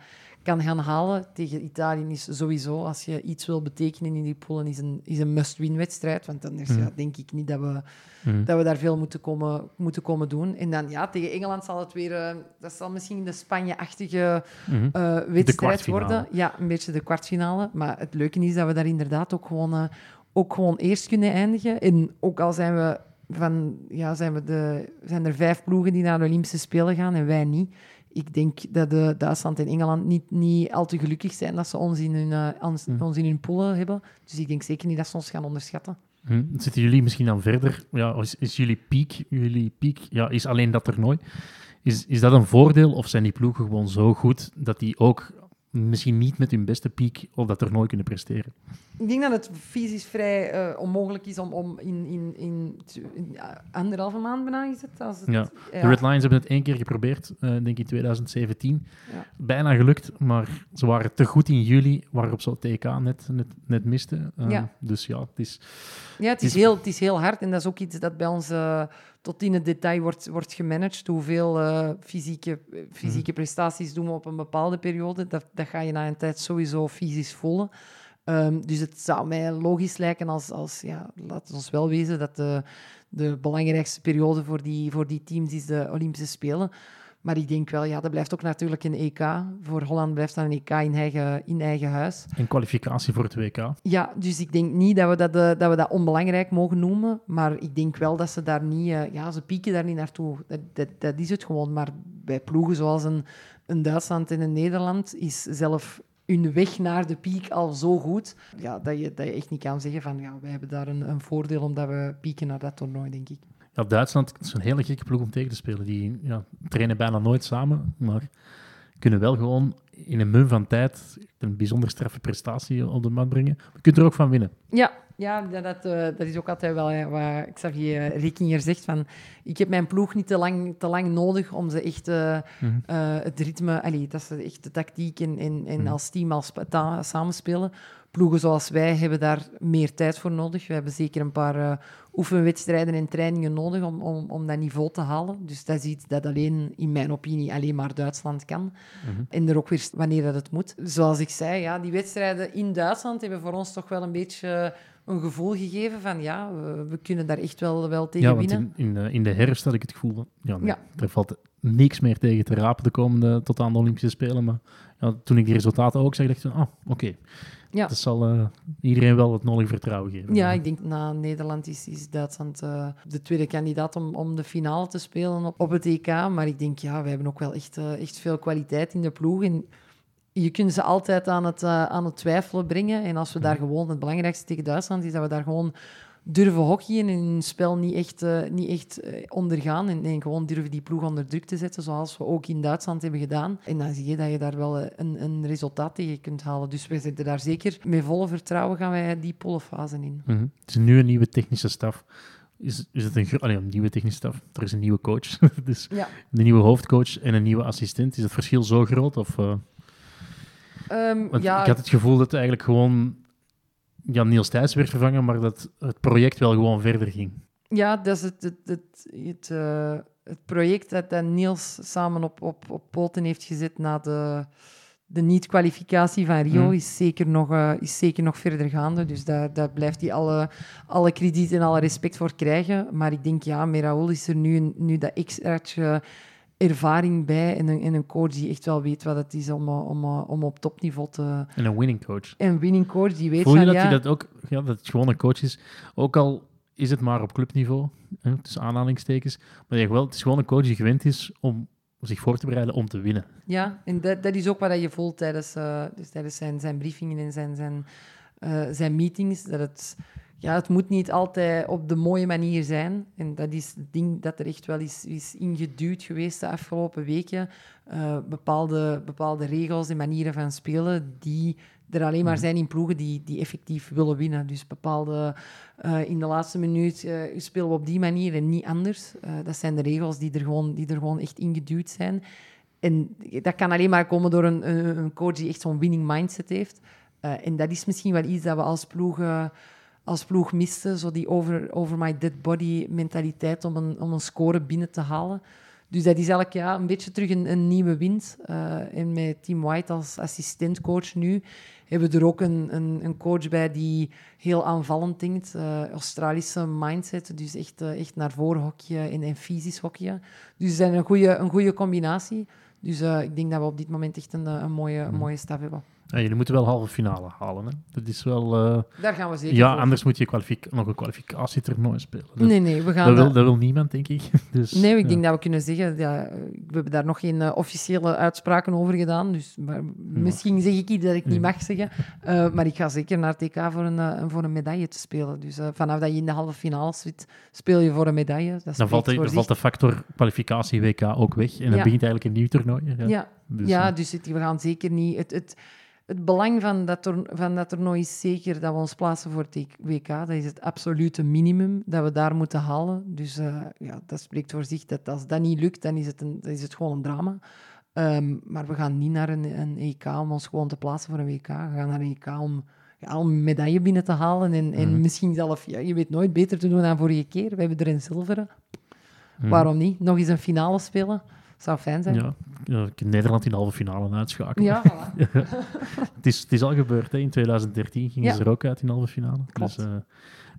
kan gaan halen. Tegen Italië is sowieso, als je iets wil betekenen in die pollen, is een, is een must-win wedstrijd. Want anders ja, denk ik niet dat we, Mhm. dat we daar veel moeten komen, moeten komen doen. En dan ja, tegen Engeland zal het weer... eh, dat zal misschien de Spanje-achtige Mhm. eh, wedstrijd worden. Ja, een beetje de kwartfinale. Maar het leuke is dat we daar inderdaad ook gewoon, ook gewoon eerst kunnen eindigen. En ook al zijn we van, ja, zijn, we de, zijn er vijf ploegen die naar de Olympische Spelen gaan en wij niet. Ik denk dat de Duitsland en Engeland niet, niet al te gelukkig zijn dat ze ons in hun, ons, Hm. ons in hun poelen hebben. Dus ik denk zeker niet dat ze ons gaan onderschatten. Hm, Zitten jullie misschien dan verder? Ja, is, is jullie piek, jullie piek ja, is alleen dat toernooi. Is, is dat een voordeel of zijn die ploegen gewoon zo goed dat die ook misschien niet met hun beste piek op dat toernooi kunnen presteren? Ik denk dat het fysisch vrij eh, onmogelijk is om, om in, in, in, in, ja, anderhalve maand bijna is het. Als het Ja. ja. De Red Lions hebben het één keer geprobeerd, eh, denk ik in 2017. Ja. Bijna gelukt, maar ze waren te goed in juli, waarop ze TK net, net, net misten. Eh, Ja. Dus ja, het is... Ja, het is, heel, het is heel hard en dat is ook iets dat bij ons tot in het detail wordt, wordt gemanaged. Hoeveel fysieke, fysieke prestaties doen we op een bepaalde periode. Dat, dat ga je na een tijd sowieso fysisch voelen. Ehm, dus het zou mij logisch lijken als, als ja, laten we ons wel wezen dat de, de belangrijkste periode voor die, voor die teams is de Olympische Spelen. Maar ik denk wel, ja, dat blijft ook natuurlijk een EK. Voor Holland blijft dat een EK in eigen, in eigen huis. Een kwalificatie voor het WK. Ja, dus ik denk niet dat we dat, eh, dat we dat onbelangrijk mogen noemen. Maar ik denk wel dat ze daar niet... eh, ja, ze pieken daar niet naartoe. Dat, dat, dat is het gewoon. Maar bij ploegen zoals een, een Duitsland en een Nederland is zelf hun weg naar de piek al zo goed, ja, dat, je, dat je echt niet kan zeggen van ja, wij hebben daar een, een voordeel omdat we pieken naar dat toernooi, denk ik. Ja, Duitsland is een hele gekke ploeg om tegen te spelen. Die ja, trainen bijna nooit samen, maar kunnen wel gewoon in een mum van tijd een bijzonder straffe prestatie op de mat brengen. Je kunt er ook van winnen. Ja, ja dat, eh, dat is ook altijd wel hè, wat Xavier Rikinger zegt. Van, ik heb mijn ploeg niet te lang, te lang nodig om ze echt eh, Mhm. eh, het ritme... Allee, dat ze echt de tactiek en, en, en Mhm. als team als ta- samenspelen. Ploegen zoals wij hebben daar meer tijd voor nodig. We hebben zeker een paar eh, oefenwedstrijden en trainingen nodig om, om, om dat niveau te halen. Dus dat is iets dat alleen, in mijn opinie, alleen maar Duitsland kan. Mhm. En er ook weer wanneer dat het moet. Zoals ik zei, ja, die wedstrijden in Duitsland hebben voor ons toch wel een beetje een gevoel gegeven van ja, we, we kunnen daar echt wel, wel tegen Ja, want winnen. in, in, eh, in de herfst had ik het gevoel van, ja, nee, Ja. er valt niks meer tegen te rapen de komende tot aan de Olympische Spelen. Maar ja, toen ik die resultaten ook zag, dacht ik, van, ah, oké. Ja. Dat zal eh, iedereen wel het nodige vertrouwen geven. Ja, ik denk na Nederland is, is Duitsland eh, de tweede kandidaat om, om de finale te spelen op, op het EK. Maar ik denk, ja, we hebben ook wel echt, eh, echt veel kwaliteit in de ploeg. En je kunt ze altijd aan het, aan het twijfelen brengen. En als we daar gewoon, het belangrijkste tegen Duitsland is dat we daar gewoon durven hockeyen en hun spel niet echt, eh, niet echt eh, ondergaan. En, en gewoon durven die ploeg onder druk te zetten, zoals we ook in Duitsland hebben gedaan. En dan zie je dat je daar wel eh, een, een resultaat tegen kunt halen. Dus wij zitten daar zeker met volle vertrouwen gaan wij die pollenfase in. Mhm. Het is nu een nieuwe technische staf. Is, is het een, een nieuwe technische staf? Er is een nieuwe coach. dus Ja. een nieuwe hoofdcoach en een nieuwe assistent. Is het verschil zo groot? Of, eh, Ehm, ja, Ik had het gevoel dat eigenlijk gewoon ja, Niels Thijs werd vervangen, maar dat het project wel gewoon verder ging. ja, dat is het, het, het, het, eh, het project dat, dat Niels samen op, op, op poten heeft gezet na de, de niet-kwalificatie van Rio Hmm. is, zeker nog, eh, is zeker nog verder gaande. Dus daar, daar blijft hij alle, alle krediet en alle respect voor krijgen. Maar ik denk, ja, met Raoul is er nu, nu dat extraatje ervaring bij en een, en een coach die echt wel weet wat het is om, eh, om, eh, om op topniveau te... En een winning coach. En winning coach die weet Voel je van, dat ja, hij dat ook, ja, dat het gewoon een coach is, ook al is het maar op clubniveau, hè, tussen aanhalingstekens, maar je wel, het is gewoon een coach die gewend is om zich voor te bereiden om te winnen. Ja, en dat, dat is ook wat je voelt tijdens, eh, dus tijdens zijn, zijn briefingen en zijn, zijn, zijn meetings. Dat het, ja, het moet niet altijd op de mooie manier zijn. En dat is het ding dat er echt wel is, is ingeduwd geweest de afgelopen weken. Eh, bepaalde, bepaalde regels en manieren van spelen die er alleen maar zijn in ploegen die, die effectief willen winnen. Dus bepaalde, eh, in de laatste minuut eh, spelen we op die manier en niet anders. Dat zijn de regels die er gewoon, die er gewoon echt ingeduwd zijn. En dat kan alleen maar komen door een, een, coach die echt zo'n winning mindset heeft. En dat is misschien wel iets dat we als ploeg, eh, als ploeg misten. Zo die over, over my dead body mentaliteit om een, om een score binnen te halen. Dus dat is eigenlijk ja, een beetje terug een, een nieuwe wind. Eh, en met Tim White als assistentcoach nu hebben we er ook een, een, een coach bij die heel aanvallend denkt. eh, Australische mindset, dus echt, eh, echt naar voren hokje en, en fysisch hokje. Dus is een goede, een goede combinatie. Dus ik denk dat we op dit moment echt een, een, mooie, een mooie stap hebben. Ja, jullie moeten wel halve finale halen. Hè? Dat is wel... eh, Daar gaan we zeker ja, voor. anders moet je kwalific- nog een kwalificatietoernooi spelen. Dat, Nee, nee, we gaan... dat, wil, dat- wil niemand, denk ik. Dus, Nee, ik ja. denk dat we kunnen zeggen, ja, we hebben daar nog geen eh, officiële uitspraken over gedaan. Dus maar misschien zeg ik iets dat ik niet mag zeggen. Eh, maar ik ga zeker naar TK voor een, eh, voor een medaille te spelen. Dus eh, vanaf dat je in de halve finale zit, speel je voor een medaille. Dat Dan valt, de, dan valt de factor kwalificatie WK ook weg. En dan begint eigenlijk een nieuw toernooi. Ja. Ja, Dus, ja, eh, dus het- we gaan zeker niet... Het, het, het belang van dat, toer- van dat toernooi is zeker dat we ons plaatsen voor het WK. Dat is het absolute minimum dat we daar moeten halen. Dus eh, ja, dat spreekt voor zich dat als dat niet lukt, dan is het, een, dan is het gewoon een drama. Ehm, maar we gaan niet naar een, een EK om ons gewoon te plaatsen voor een WK. We gaan naar een EK om, ja, om een medaille binnen te halen. En, en Mhm. misschien zelf, ja, je weet nooit, beter te doen dan vorige keer. We hebben er een zilveren. Mhm. Waarom niet? Nog eens een finale spelen. Zou fijn zijn. Ja, ja, Nederland in de halve finale uitschakelen. Ja, voilà. Het, is, het is al gebeurd. Hè. In 2013 gingen Ja. ze er ook uit in de halve finale. Klopt. Dus, eh,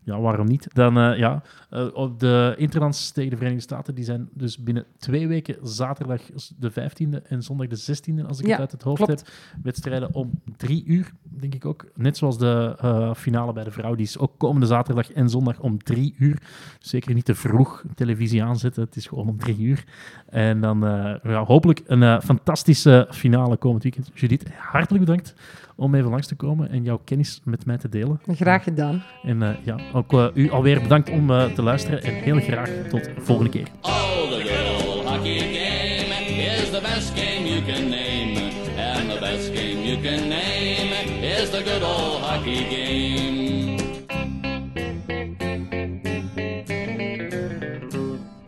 ja, waarom niet? Dan, eh, ja, eh, op de Interlands tegen de Verenigde Staten, die zijn dus binnen twee weken zaterdag de 15e en zondag de 16e, als ik Ja, het uit het hoofd klopt. heb. Wedstrijden om drie uur, denk ik ook. Net zoals de eh, finale bij de vrouw, die is ook komende zaterdag en zondag om drie uur. Zeker niet te vroeg televisie aanzetten, het is gewoon om drie uur. En dan ja, hopelijk een fantastische finale komend weekend. Judith, hartelijk bedankt om even langs te komen en jouw kennis met mij te delen. Graag gedaan. En eh, ja, ook eh, u alweer bedankt om eh, te luisteren en heel graag tot de volgende keer. Oh, the hockey game is the best game you can name. And the best game you can name